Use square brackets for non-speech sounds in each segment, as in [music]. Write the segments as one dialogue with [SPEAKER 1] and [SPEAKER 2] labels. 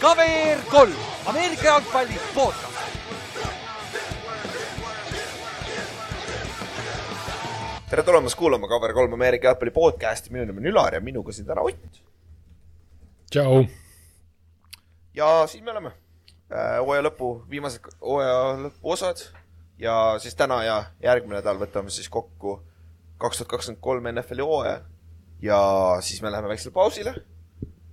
[SPEAKER 1] KVR kolm, Ameerika jalgpalli podcast.
[SPEAKER 2] tere tulemast kuulama Cover kolm Ameerika jalgpalli podcasti, minu nimi on Ülar ja minuga siin täna Ott.
[SPEAKER 3] tšau.
[SPEAKER 2] ja siin me oleme äh,, hooaja lõpu, viimased hooaja lõpu osad ja siis täna ja järgmine nädal võtame siis kokku kaks tuhat kakskümmend kolm NFL-i hooaja ja siis me läheme väiksele pausile.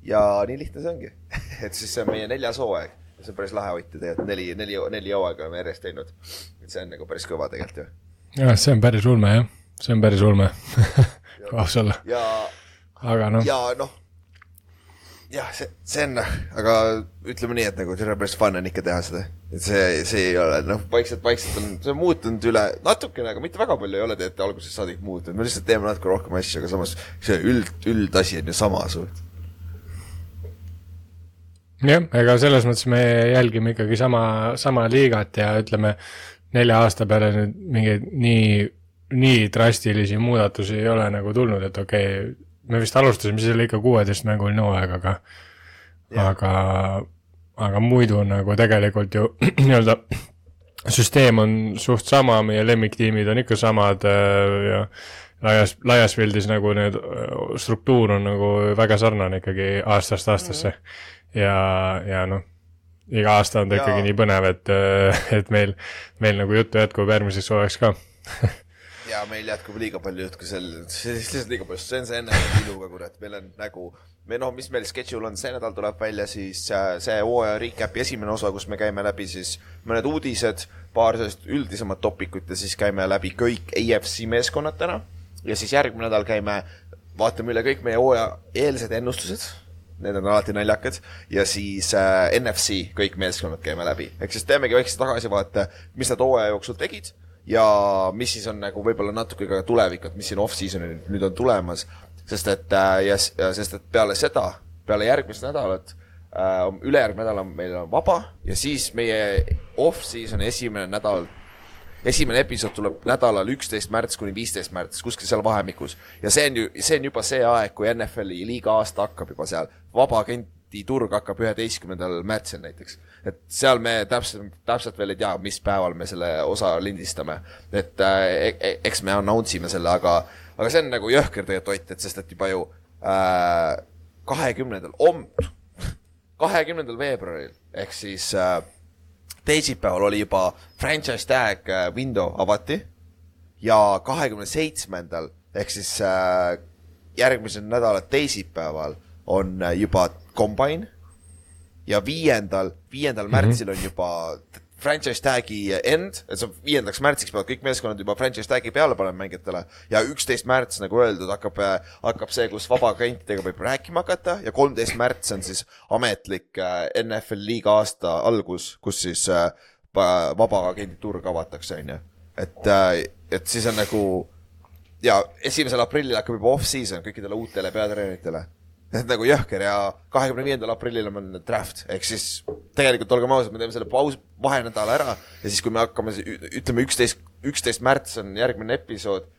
[SPEAKER 2] ja nii lihtne see ongi [laughs] et siis see on meie neljas hooaeg ja see on päris lahe Ott tegelikult neli, neli, neli hooaega oleme järjest teinud. et see on nagu päris kõva tegelikult ju.
[SPEAKER 3] jah, see on päris ulme jah, see on päris ulme [laughs] kui aus olla.
[SPEAKER 2] ja,
[SPEAKER 3] aga noh.
[SPEAKER 2] ja noh jah, see, see on, aga ütleme nii, et nagu terve päris fun on ikka teha seda. et see, see ei ole noh, vaikselt, vaikselt on see on muutunud üle natukene, aga mitte väga palju ei ole tegelikult algusest saadik muutunud, me lihtsalt teeme natuke rohkem asju, aga samas see üld, üldasi on ju sama suht.
[SPEAKER 3] jah, ega selles mõttes me jälgime ikkagi sama, sama liigat ja ütleme nelja aasta peale nüüd mingeid nii, nii drastilisi muudatusi ei ole nagu tulnud, et okei okay,, me vist alustasime siis ikka kuueteistmänguline hooaeg, aga yeah., aga, aga muidu nagu tegelikult ju [clears throat] nii-öelda süsteem on suht sama, meie lemmiktiimid on ikka samad äh, ja laias, laias pildis nagu need äh, struktuur on nagu väga sarnane ikkagi aastast aastasse mm. -hmm. ja, ja noh, iga aasta on ta ja. ikkagi nii põnev, et, äh, [laughs] et meil, meil nagu juttu jätkub järgmiseks hooajaks ka [laughs]
[SPEAKER 2] ja meil jätkub liiga palju juttu sel, lihtsalt liiga palju, see on see enne iluga, kurat, meil on nagu, me noh, mis meil schedule on, see nädal tuleb välja siis äh, see hooaja recap'i esimene osa, kus me käime läbi siis mõned uudised, paar sellist üldisemat topikut ja siis käime läbi kõik AFC meeskonnad täna. ja siis järgmine nädal käime, vaatame üle kõik meie hooaja eelsed ennustused. Need on alati naljakad. Ja siis äh, NFC kõik meeskonnad käime läbi, ehk siis teemegi väikse tagasivaate, mis nad hooaja jooksul tegid ja mis siis on nagu võib-olla natuke ka tulevik, et mis siin off-season'il nüüd on tulemas, sest et äh, ja, sest et peale seda, peale järgmist nädalat äh,, ülejärgmine nädal on meil on vaba ja siis meie off-season'i esimene nädal esimene episood tuleb nädalal üksteist märts kuni viisteist märts, kuskil seal vahemikus. ja see on ju, see on juba see aeg, kui NFL-i liiga aasta hakkab juba seal. vaba agenti turg hakkab üheteistkümnendal märtsil näiteks et seal me täpselt, täpselt veel ei tea, mis päeval me selle osa lindistame. et äh, e-, e-, eks me announce ime selle, aga, aga see on nagu jõhker tegelikult Ott, et sest et juba ju äh, kahekümnendal äh,, om-, kahekümnendal veebruaril ehk siis äh, teisipäeval oli juba franchise tag äh, window avati ja kahekümne seitsmendal ehk siis äh, järgmisel nädalal teisipäeval on äh, juba combine. Ja viiendal, viiendal mm -hmm. märtsil on juba franchise tag'i end, et see on viiendaks märtsiks peavad kõik meeskonnad juba franchise tag'i peale panema mängijatele. Ja üksteist märts, nagu öeldud, hakkab, hakkab see, kus vabaagentidega võib rääkima hakata. Ja kolmteist märts on siis ametlik äh, NFL liiga aasta algus, kus siis äh, vabaagendi turg avatakse, on ju. et, et siis on nagu ja esimesel aprillil hakkab juba off-season kõikidele uutele peatreeneritele [laughs] nagu jõhker ja kahekümne viiendal aprillil on meil draft, ehk siis tegelikult olgem ausad, me teeme selle paus, vahenädala ära ja siis, kui me hakkame, ütleme üksteist, üksteist märts on järgmine episood,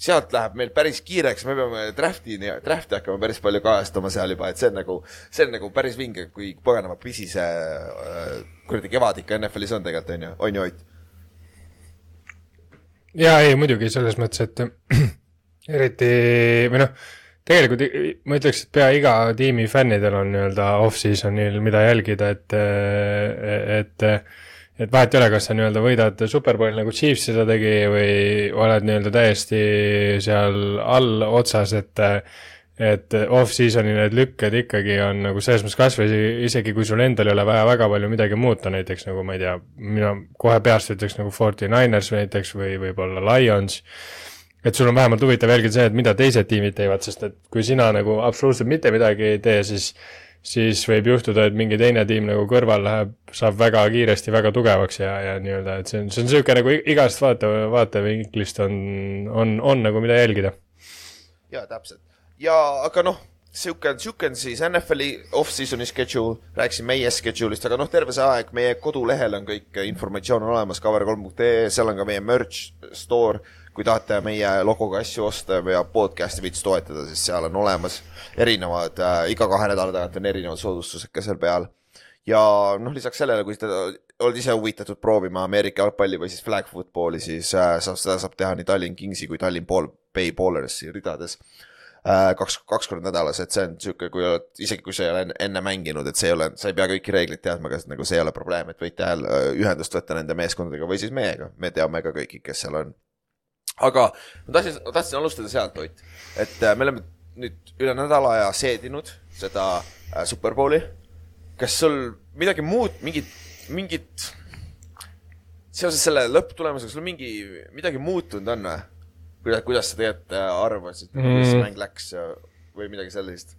[SPEAKER 2] sealt läheb meil päris kiireks, me peame draft'ini, draft'i hakkama päris palju kajastama seal juba, et see on nagu, see on nagu päris vinge, kui paganama pisi see äh, kuradi kevad ikka NFL-is on tegelikult, on ju, on ju, Ott?
[SPEAKER 3] jaa, ei muidugi, selles mõttes, et [clears throat] eriti või noh tegelikult ma ütleks, et pea iga tiimi fännidel on nii-öelda off-season'il, mida jälgida, et, et et vahet ei ole, kas sa nii-öelda võidad superbowli nagu Chiefs seda tegi või oled nii-öelda täiesti seal all otsas, et et off-season'i need lükked ikkagi on nagu selles mõttes kasvõi isegi kui sul endal ei ole vaja väga palju midagi muuta, näiteks nagu ma ei tea, mina kohe peast ütleks nagu Forty Niners näiteks või võib-olla Lions et sul on vähemalt huvitav jälgida see, et mida teised tiimid teevad, sest et kui sina nagu absoluutselt mitte midagi ei tee, siis siis võib juhtuda, et mingi teine tiim nagu kõrval läheb, saab väga kiiresti väga tugevaks ja, ja nii-öelda, et see on, see on niisugune nagu igast vaate, vaatevinklist on, on, on nagu mida jälgida.
[SPEAKER 2] jaa, täpselt. ja aga noh, sihuke on siis NFL-i off-season'i schedule, rääkisin meie schedule'ist, aga noh, terve see aeg meie kodulehel on kõik informatsioon on olemas, cover3.ee, seal on ka meie merch store kui tahate meie logoga asju osta ja podcast'i veits toetada, siis seal on olemas erinevad äh,, iga kahe nädala tagant on erinevad soodustused ka seal peal. ja noh, lisaks sellele, kui te olete ise huvitatud proovima Ameerika jalgpalli või siis flag football'i, siis äh, saab, seda saab teha nii Tallinn Kingsi kui Tallinn Ball, Bay Ballersi ridades äh, kaks, kaks korda nädalas, et see on sihuke, kui oled, isegi kui sa ei ole enne- mänginud, et see ei ole, sa ei pea kõiki reegleid teadma, aga nagu see ei ole probleem, et võite hääl- ühendust võtta nende meeskondadega või siis meiega, me teame ka kõiki, kes seal on. Aga ma tahtsin, tahtsin alustada sealt, Ott, et äh, me oleme nüüd üle nädala aja seedinud seda äh, Superbowli. kas sul midagi muud, mingit, mingit seoses selle lõpptulemusega, sul mingi, midagi muutunud on või? kuidas, kuidas sa tegelikult äh, arvasid mm., kuidas see
[SPEAKER 3] Mm.
[SPEAKER 2] mäng läks või midagi sellist?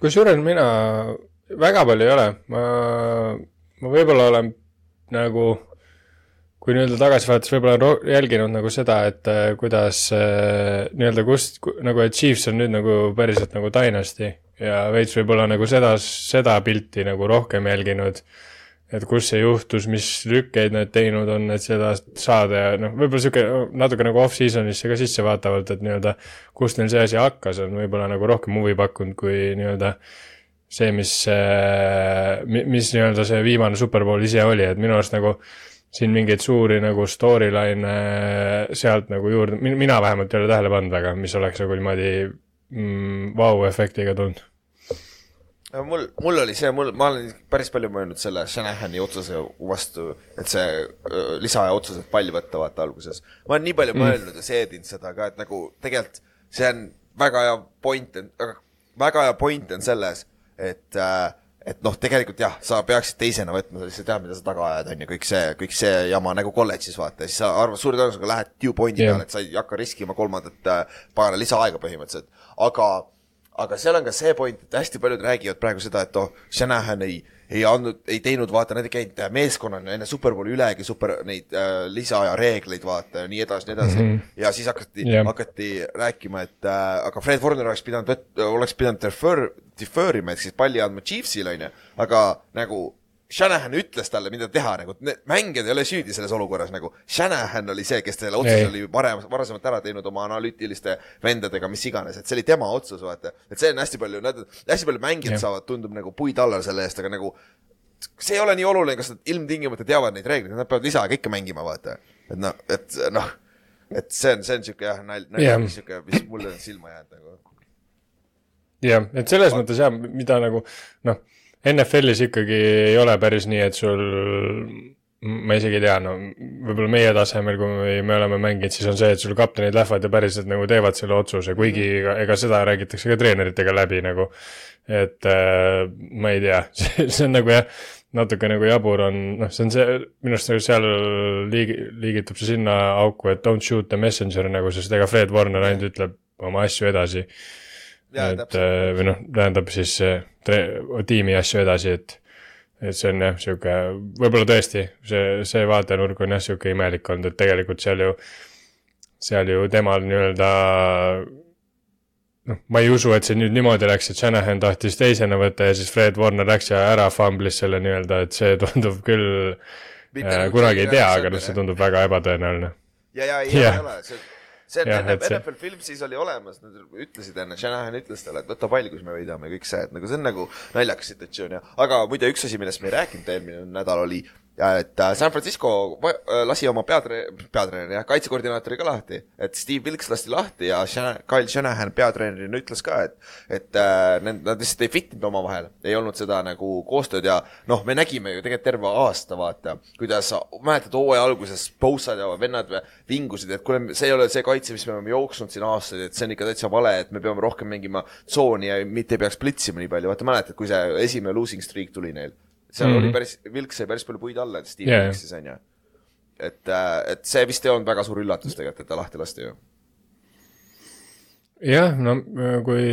[SPEAKER 3] kusjuures mina väga palju ei ole, ma, ma võib-olla olen nagu, kui nii-öelda tagasi vaadates võib-olla ro- jälginud nagu seda, et äh, kuidas äh, nii-öelda kust, nagu et Chiefs on nüüd nagu päriselt nagu dynasty ja veits võib-olla nagu seda, seda pilti nagu rohkem jälginud et kus see juhtus, mis lükkeid nad teinud on, et seda saada ja noh, võib-olla sihuke natuke nagu off-season'isse ka sissevaatavalt, et nii-öelda kust neil see asi hakkas, on võib-olla nagu rohkem huvi pakkunud kui nii-öelda see, mis, mis nii-öelda see viimane Superbowl ise oli, et minu arust nagu siin mingeid suuri nagu storyline'e sealt nagu juurde, mina vähemalt ei ole tähele pannud väga, mis oleks nagu niimoodi mm, vau-efektiga tulnud.
[SPEAKER 2] no mul, mul oli see, mul, ma olen päris palju mõelnud selle Shanahani otsuse vastu, et see öö, lisaaja otsus, et pall võtta, vaata alguses. ma olen nii palju mm. mõelnud ja seedinud seda ka, et nagu tegelikult see on väga hea point, väga hea point on selles, et äh, et noh, tegelikult jah, sa peaksid teisena võtma, sa tead, mida sa taga ajad, on ju, kõik see, kõik see jama nagu kolledžis vaata, siis sa arvad, suure tõenäosusega lähed due point'i
[SPEAKER 3] Jah.
[SPEAKER 2] peale, et sa ei hakka riskima kolmandat äh, pagana lisaaega põhimõtteliselt, aga aga seal on ka see point, et hästi paljud räägivad praegu seda, et oh, Shanahan ei, ei andnud, ei teinud, vaata, nad ei käinud äh, meeskonnana enne Superbowli ülegi super neid äh, lisaaja reegleid, vaata ja nii edasi, nii edasi mm. -hmm. ja siis hakati yeah., hakati rääkima, et äh, aga Fred Warner oleks pidanud oleks pidanud defer, defer ima, ehk siis palli andma Chiefsile, onju, aga nagu Shanahan ütles talle, mida teha, nagu need mängijad ei ole süüdi selles olukorras nagu. Shanahan oli see, kes selle otsuse
[SPEAKER 3] Ei.
[SPEAKER 2] oli varem, varasemalt ära teinud oma analüütiliste vendadega, mis iganes, et see oli tema otsus, vaata. et see on hästi palju, hästi palju mängijad
[SPEAKER 3] Jah.
[SPEAKER 2] saavad, tundub nagu puid alla selle eest, aga nagu see ei ole nii oluline, kas nad ilmtingimata teavad neid reegleid, nad peavad lisaaega ikka mängima, vaata. et noh, et noh, et see on, see on siuke jah, nalj, nalj
[SPEAKER 3] Jah.
[SPEAKER 2] yeah., siuke, mis mulle on silma jäänud nagu.
[SPEAKER 3] jah, et selles mõttes jah, mida nagu noh, NFL-is ikkagi ei ole päris nii, et sul, ma isegi ei tea, no võib-olla meie tasemel, kui me, me oleme mänginud, siis on see, et sul kaptenid lähevad ja päriselt nagu teevad selle otsuse, kuigi ega, ega seda räägitakse ka treeneritega läbi nagu. et äh, ma ei tea, [laughs] see on nagu jah, natuke nagu jabur on, noh, see on see, minu arust nagu seal liigi-, liigitub see sinna auku, et don't shoot the messenger nagu, sest ega Fred Warner ainult ütleb oma asju edasi. Et äh, või noh, tähendab siis tre- tiimi asju edasi, et et see on jah, sihuke, võib-olla tõesti see, see vaatenurk on jah, sihuke imelik olnud, et tegelikult seal ju, seal ju temal nii-öelda noh, ma ei usu, et see nüüd niimoodi läks, et Shanahan tahtis teisena võtta ja siis Fred Warner läks ja ära fumblis selle nii-öelda, et see [laughs] tundub küll äh,
[SPEAKER 2] nagu
[SPEAKER 3] kunagi ei tea, aga noh, see tundub väga ebatõenäoline.
[SPEAKER 2] ja, ja ei
[SPEAKER 3] Jah.
[SPEAKER 2] yeah. ole, see, see on enne
[SPEAKER 3] see-
[SPEAKER 2] NFL Filmsis oli olemas, nad ütlesid enne, Shanahan ütles talle, et võta pall, kus me võidame kõik see, et nagu see on nagu naljakas situatsioon ja, aga muide üks asi, millest me ei rääkinud eelmine nädal oli, et äh, San Francisco äh, lasi oma peatre-, peatreeneri jah, kaitsekoordinaatori ka lahti, et Steve Wilks lasti lahti ja Shana- Kyle Shanahan peatreenerina ütles ka, et et äh, need, nad lihtsalt ei fit inud omavahel, ei olnud seda nagu koostööd ja noh, me nägime ju tegelikult terve aasta, vaata, kuidas, mäletad hooaja alguses Bossad ja vennad vingusid, et kuule, see ei ole see kaitse, mis me oleme jooksnud siin aastaid, et see on ikka täitsa vale, et me peame rohkem mängima tsooni ja mitte ei peaks plitsima nii palju, vaata mäletad, kui see esimene losing streak tuli neil seal mm
[SPEAKER 3] Mhm.
[SPEAKER 2] -hmm. oli päris, Vilks sai päris palju puid alla, et Steve yeah.
[SPEAKER 3] jah.
[SPEAKER 2] Wilksis on ju. et, et see vist ei olnud väga suur üllatus tegelikult, et ta lahti lasti ju.
[SPEAKER 3] jah, no kui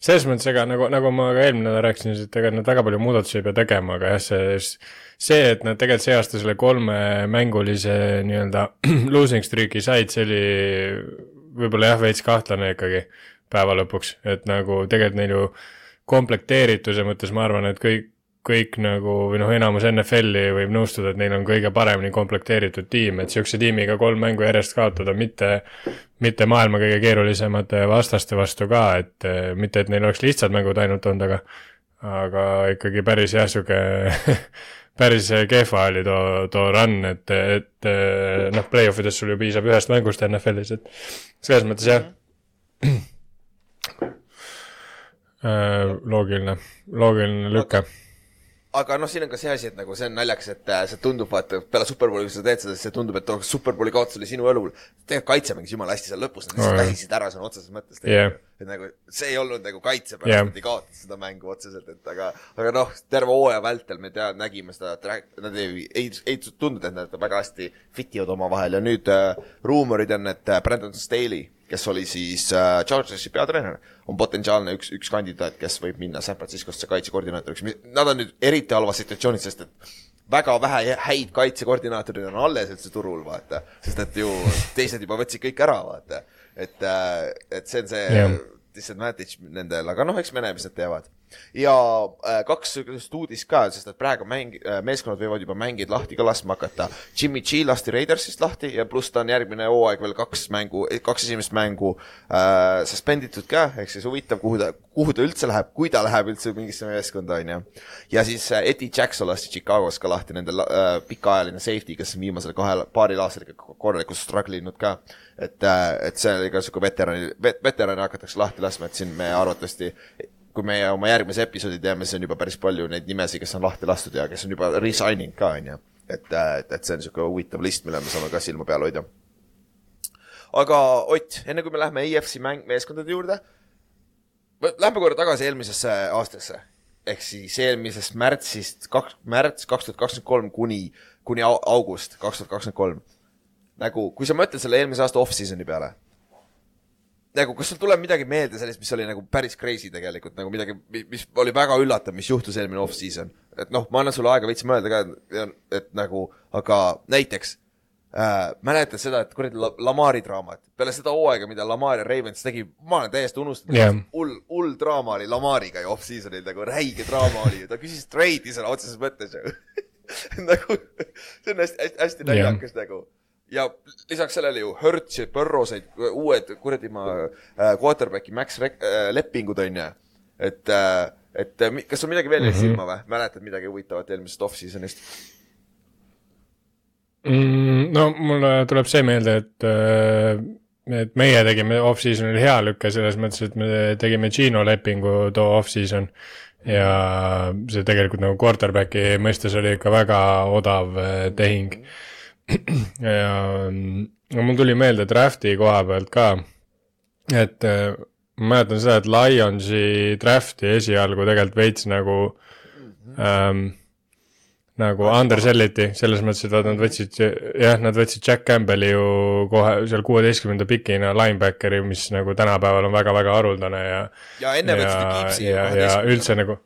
[SPEAKER 3] selles mõttes, ega nagu, nagu ma ka eelmine nädal rääkisin, et ega nad väga palju muudatusi ei pea tegema, aga jah, see, see, et nad tegelikult see aasta selle kolmemängulise nii-öelda [clears throat] losing streak'i said, see oli võib-olla jah, veits kahtlane ikkagi päeva lõpuks, et nagu tegelikult neil ju komplekteerituse mõttes ma arvan, et kõik kõik nagu või noh, enamus NFL-i võib nõustuda, et neil on kõige paremini komplekteeritud tiim, et sihukese tiimiga kolm mängu järjest kaotada, mitte, mitte maailma kõige keerulisemate vastaste vastu ka, et eh, mitte, et neil oleks lihtsad mängud ainult olnud, aga aga ikkagi päris jah, sihuke [laughs] päris kehva oli too, too run, et, et eh, noh, play-off ides sul ju piisab ühest mängust NFL-is, et selles mõttes jah äh,. Loogiline, loogiline lüke
[SPEAKER 2] aga noh, siin on ka see asi, et nagu see on naljakas, et äh, see tundub, vaata peale Superbowli, kui sa teed seda, siis see tundub, et oh, Superbowli kaotus oli sinu õlul. tegelikult kaitse mängis jumala hästi seal lõpus, nad lihtsalt
[SPEAKER 3] Oh,
[SPEAKER 2] väsisid ära sõna otseses mõttes
[SPEAKER 3] Yeah.
[SPEAKER 2] et nagu see ei olnud nagu kaitse pärast
[SPEAKER 3] Yeah.
[SPEAKER 2] nad ei kaotanud seda mängu otseselt, et aga, aga noh, terve hooaja vältel me tea, nägime seda track, nad ei, ei, ei tundunud, et nad väga hästi fit ivad omavahel ja nüüd äh, ruumorid on, et äh, Brandon Staley, kes oli siis äh, Chargersi peatreener, on potentsiaalne üks, üks kandidaat, kes võib minna San Franciscosse kaitsekoordinaatoriks. Nad on nüüd eriti halvas situatsioonis, sest et väga vähe häid kaitsekoordinaatoreid on alles üldse turul, vaata. sest et ju teised juba võtsid kõik ära, vaata. et, et see on see yeah. disadvantage nendel, aga noh, eks me näe, mis nad teevad. Ja äh, kaks sihukest uudist ka, sest et praegu mäng äh,, meeskonnad võivad juba mängid lahti ka laskma hakata. Jimmy G lasti Raidersist lahti ja pluss ta on järgmine hooaeg veel kaks mängu, kaks esimest mängu äh, suspenditud ka, ehk siis huvitav, kuhu ta, kuhu ta üldse läheb, kui ta läheb üldse mingisse meeskonda, onju. ja siis äh, Eddie Jackson lasti Chicagos ka lahti, nende äh, pikaajaline safety, kes on viimasel kahel, paaril aastal ikka korralikult struggle inud ka. et äh,, et see oli ka sihuke veterani vet,, veterane hakatakse lahti laskma, et siin me arvatavasti kui meie oma järgmise episoodi teeme, siis on juba päris palju neid nimesid, kes on lahti lastud ja kes on juba resigning ka, onju. et, et, et see on sihuke huvitav list, mille me saame ka silma peal hoida. aga Ott, enne kui me läheme EFC mäng, meeskondade juurde, lähme korra tagasi eelmisesse aastasse. ehk siis eelmisest märtsist, kaks, märts kaks tuhat kakskümmend kolm kuni, kuni au- august kaks tuhat kakskümmend kolm. nagu, kui sa mõtled selle eelmise aasta off-season'i peale nagu, kas sul tuleb midagi meelde sellest, mis oli nagu päris crazy tegelikult, nagu midagi, mis oli väga üllatav, mis juhtus eelmine off-season? et noh, ma annan sulle aega veits mõelda ka, et, nagu, aga näiteks äh, mäletad seda, et kuradi La- Lamari draamat, peale seda hooaega, mida Lamar ja Ravens tegi, ma olen täiesti unustanud
[SPEAKER 3] Jah.
[SPEAKER 2] hull, hull draama oli Lamariga ju off-season'il, nagu räige draama oli ju, ta küsis trade'i sõna otseses mõttes ju. [laughs] Nagu, see on hästi, hästi, hästi naljakas nagu ja lisaks sellele ju Hertz ja Burrow said uued kuradi ma äh, quarterback'i max rek- äh, lepingud onju. et äh,, et äh, kas sul midagi veel jäi mm -hmm. silma või? mäletad midagi huvitavat eelmisest off-season'ist?
[SPEAKER 3] mm,? no mulle tuleb see meelde, et äh, et meie tegime off-season'il hea lükke selles mõttes, et me tegime Gino lepingu too off-season ja see tegelikult nagu quarterback'i mõistes oli ikka väga odav äh, tehing. [clears throat] ja no mul tuli meelde draft'i koha pealt ka, et äh, ma mäletan seda, et Lionsi draft'i esialgu tegelikult veits nagu ähm, nagu undersell iti, selles mõttes, et vaata, nad võtsid, jah, nad võtsid Jack Campbell'i ju kohe seal kuueteistkümnenda pikina linebackeri, mis nagu tänapäeval on väga-väga haruldane ja
[SPEAKER 2] ja enne võtsid Gibbsi ju
[SPEAKER 3] ja, ja üldse nagu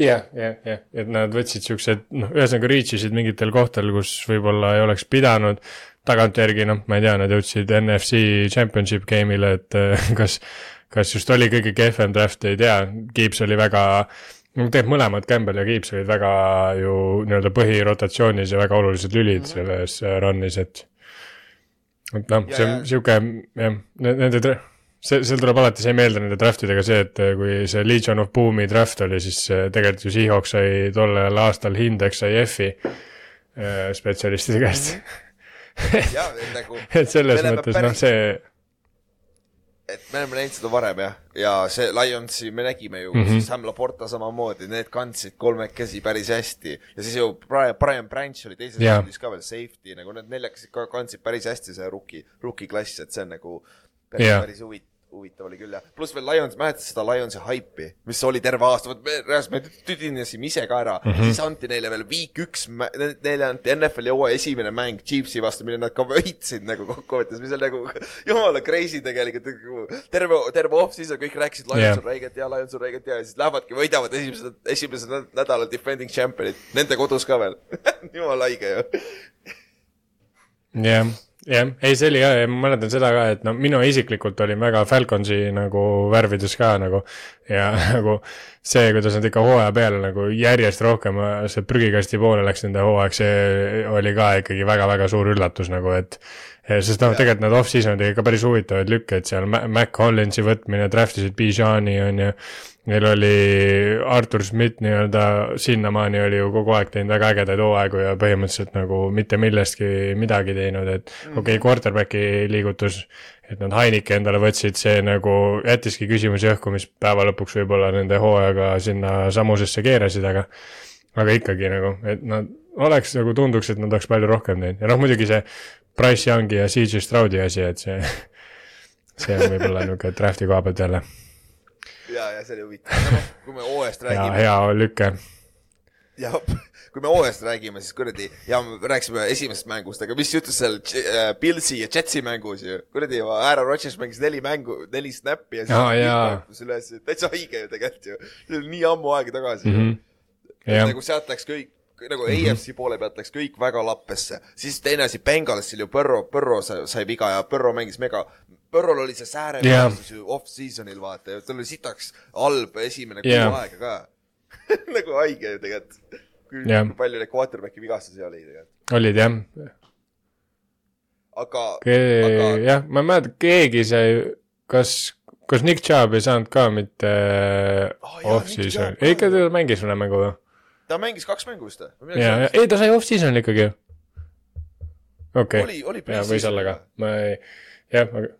[SPEAKER 3] jah, jah, jah, et nad võtsid siuksed, noh, ühesõnaga reach isid mingitel kohtadel, kus võib-olla ei oleks pidanud. tagantjärgi, noh, ma ei tea, nad jõudsid NFC championship game'ile, et eh, [laughs] kas, kas just oli kõige kehvem draft, ei tea, Gibbs oli väga tegelikult mõlemad, Campbell ja Gibbs olid väga ju nii-öelda põhirotatsioonis ja väga olulised lülid selles äh, run'is, et et noh, see on sihuke jah, nende see, seal tuleb alati see meelde nende draft idega see, et äh, kui see Legion of Boom'i draft oli, siis äh, tegelikult ju Seahawks sai tollel aastal hindeks sai F-i äh, spetsialistide käest
[SPEAKER 2] et [laughs] nagu
[SPEAKER 3] et selles mõttes noh, see
[SPEAKER 2] et me oleme näinud seda varem jah, ja see Lionsi me nägime ju mm,
[SPEAKER 3] Mhm.
[SPEAKER 2] -hmm. Sam Laporta samamoodi, need kandsid kolmekesi päris hästi ja siis ju Brian, Brian Branch oli teises
[SPEAKER 3] Jaa.
[SPEAKER 2] raundis ka veel safety, nagu need neljakesi ka kandsid päris hästi see rookie, rookie klass, et see on nagu päris,
[SPEAKER 3] Jaa.
[SPEAKER 2] päris huvitav huvitav oli küll jah, pluss veel Lions, mäletad seda Lionsi haipi, mis oli terve aasta, vot me reaalselt me tüdinesime ise ka ära mm. -hmm. siis anti neile veel week üks, neile anti NFL-i hooaja esimene mäng Chiefsi vastu, mille nad ka võitsid nagu kokkuvõttes, mis on nagu [laughs] jumala crazy tegelikult, terve, terve off-season kõik rääkisid, Lions yeah. on räigelt hea, Lions on räigelt hea ja siis lähevadki, võidavad esimesed, esimesed nä- nädalad defending champion'id, nende kodus ka veel [laughs] jumala haige ju.
[SPEAKER 3] jah, jah, ei see oli ka, ma mäletan seda ka, et no minu isiklikult olin väga Falconsi nagu värvides ka nagu. Ja [laughs] nagu see, kuidas nad ikka hooaja peale nagu järjest rohkem see prügikasti poole läks nende hooaeg, see oli ka ikkagi väga-väga suur üllatus nagu, et sest noh, tegelikult nad off-season tegid ka päris huvitavaid lükke, et seal Ma- Mac Collinsi võtmine, draft isid Bijani on ju, neil oli Artur Schmidt nii-öelda sinnamaani oli ju kogu aeg teinud väga ägedaid hooaegu ja põhimõtteliselt nagu mitte millestki midagi teinud, et okei okay,, quarterback'i liigutus, et nad Heinike endale võtsid, see nagu jättiski küsimusi õhku, mis päeva lõpuks võib-olla nende hooajaga sinna samusesse keerasid, aga aga ikkagi nagu, et nad oleks nagu tunduks, et nad oleks palju rohkem teinud. Ja noh, muidugi see Price Youngi ja CJ Stroudi asi, et see see on võib-olla niisugune draft'i koha pealt jälle.
[SPEAKER 2] Ja, ja see oli huvitav, noh, kui me
[SPEAKER 3] hea,
[SPEAKER 2] räägime
[SPEAKER 3] hea lüke
[SPEAKER 2] ja kui me hooajast räägime, siis kuradi ja me rääkisime esimesest mängust, aga mis juhtus seal äh, Pilsi ja Jetsi mängus ju, kuradi Aaron Rodgers mängis neli mängu, neli snappi ja hüppas üles, täitsa haige ju tegelikult ju, see oli nii ammu aega tagasi
[SPEAKER 3] mm.
[SPEAKER 2] mm.
[SPEAKER 3] -hmm. jah,
[SPEAKER 2] nagu sealt läks kõik, nagu -hmm. AFC poole pealt läks kõik väga lappesse, siis teine asi, Bengalsil ju Põrro, Põrro sai, viga ja Põrro mängis mega, Põrrol oli see säärevigastus yeah. ju off-season'il vaata ja tal oli sitaks halb esimene kuu yeah. aega ka [laughs] nagu haige ju tegelikult. kui kui palju neid quarterback'i vigastusi oli tegelikult,
[SPEAKER 3] olid jah,
[SPEAKER 2] aga, aga
[SPEAKER 3] jah, ma ei mäleta, keegi sai, kas, kas Nick Chubb ei saanud ka mitte
[SPEAKER 2] Oh,
[SPEAKER 3] off-season ikka
[SPEAKER 2] ka.
[SPEAKER 3] ta mängis mõne mängu või?
[SPEAKER 2] Ta mängis kaks mängu vist või?
[SPEAKER 3] ja, ja ei ta sai off-season ikkagi ju. okei.
[SPEAKER 2] Oli, oli
[SPEAKER 3] ja võis olla ka, ma ei, jah, aga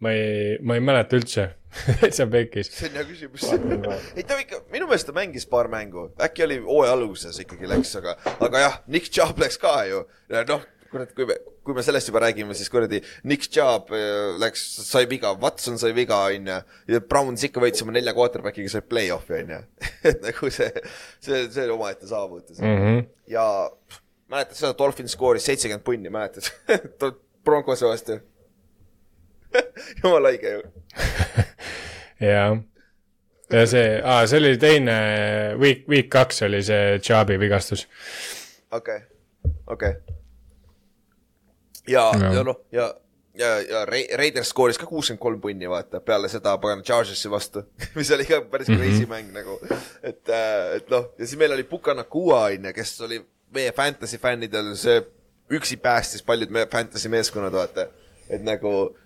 [SPEAKER 3] ma ei, ma ei mäleta üldse, [laughs] täitsa pekkis.
[SPEAKER 2] see on hea küsimus. ei ta ikka, minu meelest ta mängis paar mängu, äkki oli hooaja alguses ikkagi läks, aga, aga jah, Nick Chubb läks ka ju. Noh, kurat, kui me, kui me sellest juba räägime, siis kuradi Nick Chubb äh, läks, sai viga, Watson sai viga, onju. ja Browns ikka võitis oma nelja quarterback'iga, sai play-off'i, onju. [laughs] et nagu see, see, see oli omaette saavutus mm. -hmm. ja mäletad seda, Dolphins skooris seitsekümmend punni, mäletad? [laughs] Broncose vastu. [laughs] jumala haige ju.
[SPEAKER 3] jah, ja see, aa, see oli teine, week, week kaks oli see Chubbi vigastus.
[SPEAKER 2] okei okay., okei okay.. Ja ja noh, ja, ja, ja Ra- Raiders skooris ka kuuskümmend kolm punni, vaata, peale seda pagan Chargersi vastu, [laughs] mis oli ka päris crazy mm -hmm. mäng nagu. et, et noh, ja siis meil oli Puka Nakua, onju, kes oli meie fantasy fännidel see üksi päästis paljud meie fantasy meeskonnad, vaata. et nagu,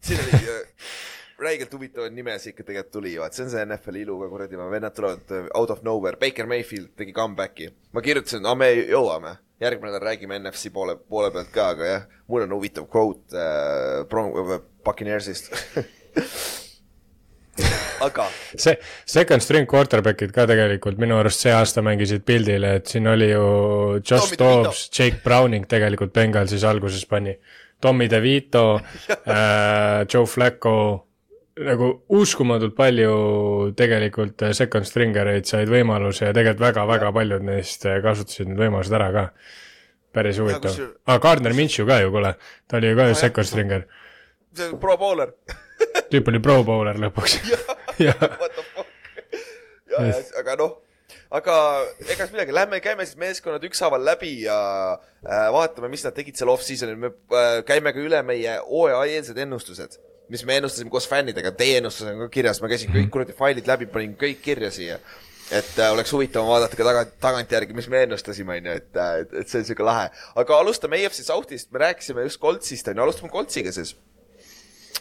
[SPEAKER 2] siin oli äh, [laughs] räigelt huvitavaid nimesid ikka tegelikult tuli, vaat see on see NFL-i ilu ka kuradi, vennad tulevad äh, out of nowhere, Baker Mayfield tegi comeback'i. ma kirjutasin, aa me jõuame, järgmine nädal räägime NFC poole, poole pealt ka, aga jah, mul on huvitav quote äh, Bron-, Buccaneersist. [laughs] aga
[SPEAKER 3] see second string quarterback'id ka tegelikult minu arust see aasta mängisid pildile, et siin oli ju Josh
[SPEAKER 2] Tommy.
[SPEAKER 3] Dobbs, Jake Browning tegelikult Bengalsis alguses pani. Tommy DeVito [laughs] äh,, Joe Flacco, nagu uskumatult palju tegelikult äh, second stringer eid said võimaluse ja tegelikult väga-väga paljud neist äh, kasutasid need võimalused ära ka. päris huvitav
[SPEAKER 2] kusjuures-.
[SPEAKER 3] aa, Gardner Minshew ka ju, kuule, ta oli ju ka ju second stringer.
[SPEAKER 2] see on pro bowler [laughs]
[SPEAKER 3] tüüp oli pro bowler lõpuks. jah,
[SPEAKER 2] What the fuck? ja, ja, aga noh, aga ega siis midagi, lähme käime siis meeskonnad ükshaaval läbi ja äh, vaatame, mis nad tegid seal off-season'il, me äh, käime ka üle meie hooajaeelsed ennustused, mis me ennustasime koos fännidega, teie ennustused on ka kirjas, ma käisin kõik kuradi failid läbi, panin kõik kirja siia. et äh, oleks huvitav vaadata ka taga, tagantjärgi, mis me ennustasime, onju, et, et, et see on siuke lahe. aga alustame EFC South'ist, me rääkisime just Coltsist, onju, alustame Coltsiga siis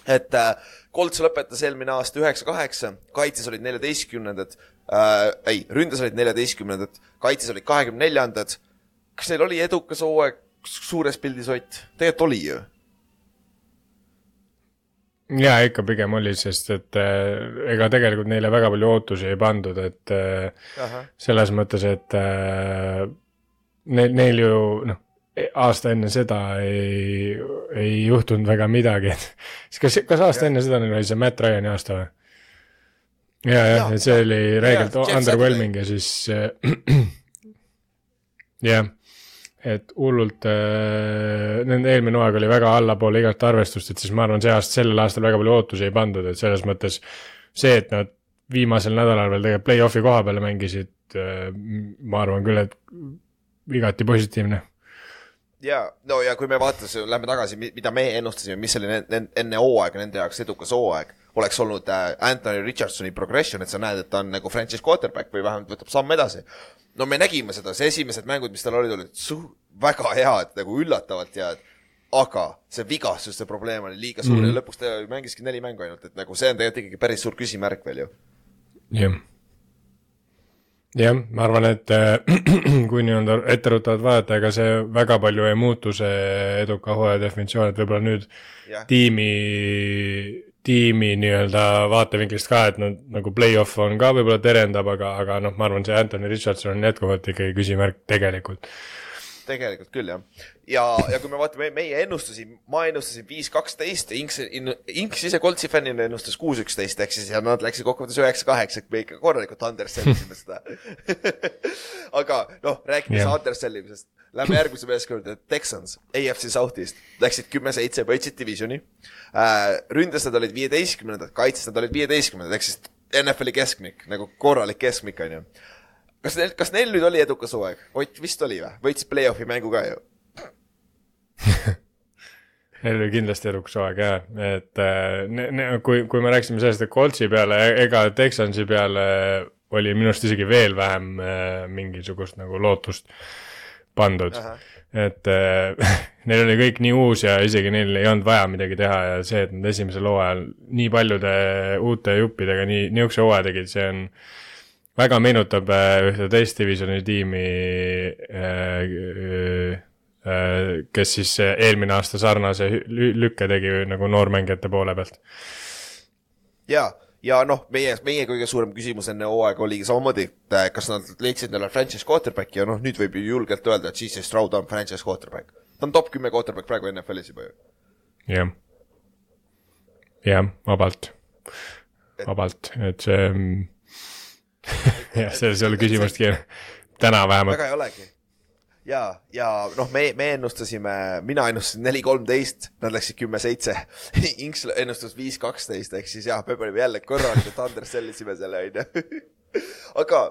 [SPEAKER 2] et äh, Colts lõpetas eelmine aasta üheksa-kaheksa, kaitses olid neljateistkümnendad äh,, ei, ründes olid neljateistkümnendad, kaitses olid kahekümne neljandad. kas neil oli edukas hooaeg suures pildis, Ott? tegelikult oli ju.
[SPEAKER 3] Ja ikka pigem oli, sest et äh, ega tegelikult neile väga palju ootusi ei pandud, et äh, selles mõttes, et äh, neil, neil ju noh, aasta enne seda ei, ei juhtunud väga midagi, et [laughs] kas, kas aasta enne seda neil oli see Matt Ryan'i aasta või? ja, jah et see oli räigelt underwhelming ja siis äh, [clears throat] jah, et hullult äh,, nende eelmine hooaeg oli väga allapoole igat arvestust, et siis ma arvan, see aasta, sellel aastal väga palju ootusi ei pandud, et selles mõttes see, et nad viimasel nädalal veel tegelikult play-off'i koha peale mängisid äh,, ma arvan küll, et igati positiivne.
[SPEAKER 2] ja no ja kui me vaatasime, lähme tagasi, mida me ennustasime, mis oli ne- ne- enne hooaega nende jaoks edukas hooaeg, oleks olnud äh, Anthony Richardsoni progression, et sa näed, et ta on nagu franchise quarterback või vähemalt võtab samm edasi. no me nägime seda, see esimesed mängud, mis tal olid, olid su-, väga head, nagu üllatavalt head. aga see vigastuste probleem oli liiga suur mm ja lõpuks ta mängiski neli mängu ainult, et nagu see on tegelikult ikkagi päris suur küsimärk veel ju.
[SPEAKER 3] jah. jah, ma arvan, et äh, [clears throat] kui nii-öelda etteruttavalt vaadata, ega see väga palju ei muutu, see eduka hooaja definitsioon, et võib-olla nüüd
[SPEAKER 2] jah,
[SPEAKER 3] tiimi, tiimi nii-öelda vaatevinklist ka, et nad nagu play-off on ka võib-olla terendab, aga, aga noh, ma arvan, see Anthony Richardson on jätkuvalt ikkagi küsimärk tegelikult.
[SPEAKER 2] Tegelikult küll jah. ja, ja kui me vaatame meie ennustusi, ma ennustasin viis, kaksteist ja Inks, Inks ise Koltsi fännina ennustas kuus, üksteist ehk siis ja nad läksid kokkuvõttes üheksa, kaheksa, me ikka korralikult undersellisime seda. [laughs] aga noh, rääkides yeah. undersellimisest, lähme järgmise meeskonda, Texans, AFC South'ist, läksid kümme-seitse, võitsid divisioni äh,. ründes nad olid viieteistkümnendad, kaitses nad olid viieteistkümnendad ehk siis NFL-i keskmik nagu korralik keskmik onju kas neil, kas neil nüüd oli edukas hooaeg? Ott vist oli või? võitsid play-off'i mängu ka ju. [laughs]
[SPEAKER 3] Neil oli kindlasti edukas hooaeg jah, et äh, ne, ne, kui, kui me rääkisime sellest, et Coltsi peale ega Texansi peale oli minu arust isegi veel vähem äh, mingisugust nagu lootust pandud. et äh, [laughs] neil oli kõik nii uus ja isegi neil ei olnud vaja midagi teha ja see, et nad esimesel hooajal nii paljude uute juppidega nii, niisuguse hooaja tegid, see on väga meenutab äh, ühte teist divisjoni tiimi äh, äh, kes siis eelmine aasta sarnase lü- lükke tegi nagu noormängijate poole pealt.
[SPEAKER 2] ja, ja noh, meie, meie kõige suurem küsimus enne hooaega oligi samamoodi, et kas nad leidsid endale franchise quarterback'i ja noh, nüüd võib ju julgelt öelda, et CJ Stroud on franchise quarterback. ta on top kümme quarterback praegu NFL-is juba ju.
[SPEAKER 3] jah, jah, vabalt, vabalt, et see [laughs] jah, selles ei ole küsimustki, täna vähemalt.
[SPEAKER 2] väga ei olegi. ja, ja noh, me, me ennustasime, mina ennustasin neli, kolmteist, nad läksid kümme-seitse. [laughs] Inks ennustas viis, kaksteist ehk siis jah, me panime jälle korralikult undersellisime selle onju. [laughs] aga,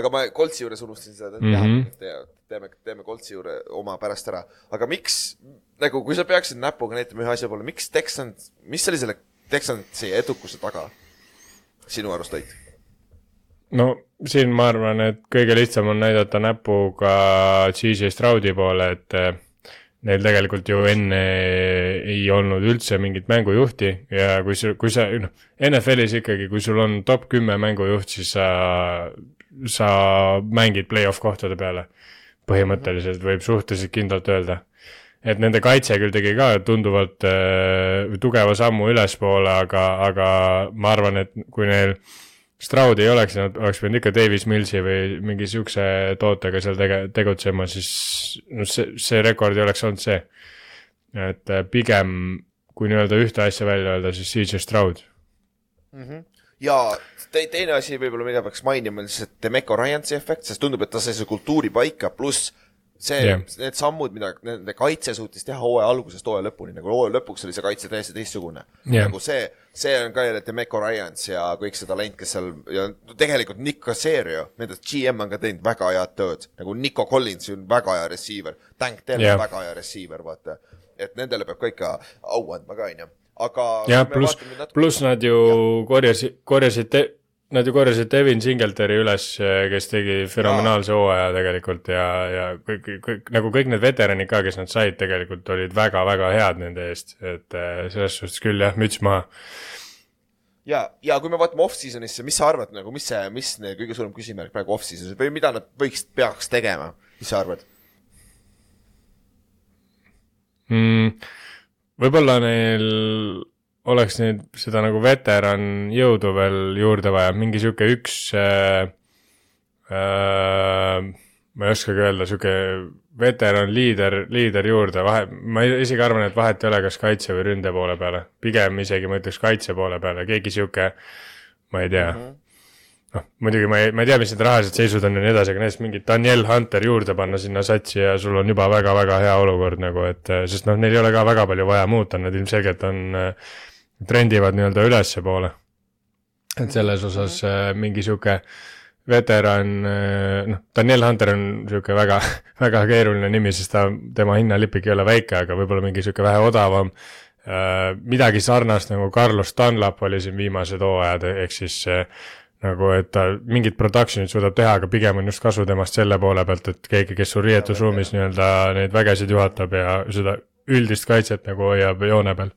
[SPEAKER 2] aga ma Koltsi juures unustasin seda teha mm. -hmm. teeme, teeme Koltsi juurde oma pärast ära. aga miks, nagu kui sa peaksid näpuga näitama ühe asja poole, miks Texans, mis oli selle Texansi edukuse taga sinu arust, Ott?
[SPEAKER 3] No siin ma arvan, et kõige lihtsam on näidata näpuga CJ Stroudi poole, et eh, neil tegelikult ju enne ei olnud üldse mingit mängujuhti ja kui sa, kui sa, noh, NFL-is ikkagi, kui sul on top kümme mängujuht, siis sa, sa mängid play-off kohtade peale. põhimõtteliselt võib suhteliselt kindlalt öelda. et nende kaitse küll tegi ka tunduvalt äh, tugeva sammu ülespoole, aga, aga ma arvan, et kui neil Stroud ei oleks, nad oleks pidanud ikka Davis Millsi või mingi siukse tootega seal tege-, tegutsema, siis noh, see, see rekord ei oleks olnud see. et äh, pigem, kui nii-öelda ühte asja välja öelda, siis CJ Stroud.
[SPEAKER 2] ja te, teine asi võib-olla, mida peaks mainima, on et Demeco Ryansi efekt, sest tundub, et ta sai see kultuuri paika, pluss see yeah., need sammud, mida nende kaitse suutis teha hooaja algusest hooaja lõpuni, nagu hooaja lõpuks oli see kaitse täiesti teistsugune
[SPEAKER 3] Jah.
[SPEAKER 2] nagu see, see on ka jälle Demeco Ryans ja kõik see talent, kes seal ja tegelikult Nick Caserio, nende GM on ka teinud väga head tööd, nagu Nico Collins on väga hea receiver, Tank Dell on
[SPEAKER 3] Jah.
[SPEAKER 2] väga hea receiver, vaata. et nendele peab ka ikka au andma ka, onju, aga
[SPEAKER 3] jah, pluss pluss nad ju korjasid, korjasid, nad ju korjasid Devin Singletary üles, kes tegi fenomenaalse hooaja tegelikult ja, ja kõik, kõik nagu kõik need veteranid ka, kes nad said, tegelikult olid väga-väga head nende eest, et äh, selles suhtes küll jah, müts maha.
[SPEAKER 2] ja, ja kui me vaatame off-season'isse, mis sa arvad nagu, mis see, mis neil kõige suurem küsimärk praegu off-season'is või mida nad võiks, peaks tegema, mis sa arvad?
[SPEAKER 3] mm,. võib-olla neil oleks nüüd seda nagu veteran jõudu veel juurde vaja, mingi sihuke üks äh,. Äh, ma ei oskagi öelda, sihuke veteran liider, liider juurde, vahe, ma isegi arvan, et vahet ei ole, kas kaitse või ründe poole peale, pigem isegi ma ütleks kaitse poole peale, keegi sihuke, ma ei tea mm. -hmm. noh, muidugi ma ei, ma ei tea, mis need rahalised seisud on ja nii edasi, aga näiteks mingi Daniel Hunter juurde panna sinna satsi ja sul on juba väga-väga hea olukord nagu, et sest noh, neil ei ole ka väga palju vaja muuta, nad ilmselgelt on, trendivad nii-öelda ülespoole. et selles osas äh, mingi sihuke veteran, noh, Daniel Hunter on sihuke väga, [laughs] väga keeruline nimi, sest ta, tema hinnalipik ei ole väike, aga võib-olla mingi sihuke vähe odavam. midagi sarnast nagu Carlos Dunlap oli siin viimased hooajad, ehk siis äh, nagu, et ta mingit production'it suudab teha, aga pigem on just kasu temast selle poole pealt, et keegi, kes sul riietusruumis nii-öelda neid vägesid juhatab ja seda üldist kaitset nagu hoiab joone peal.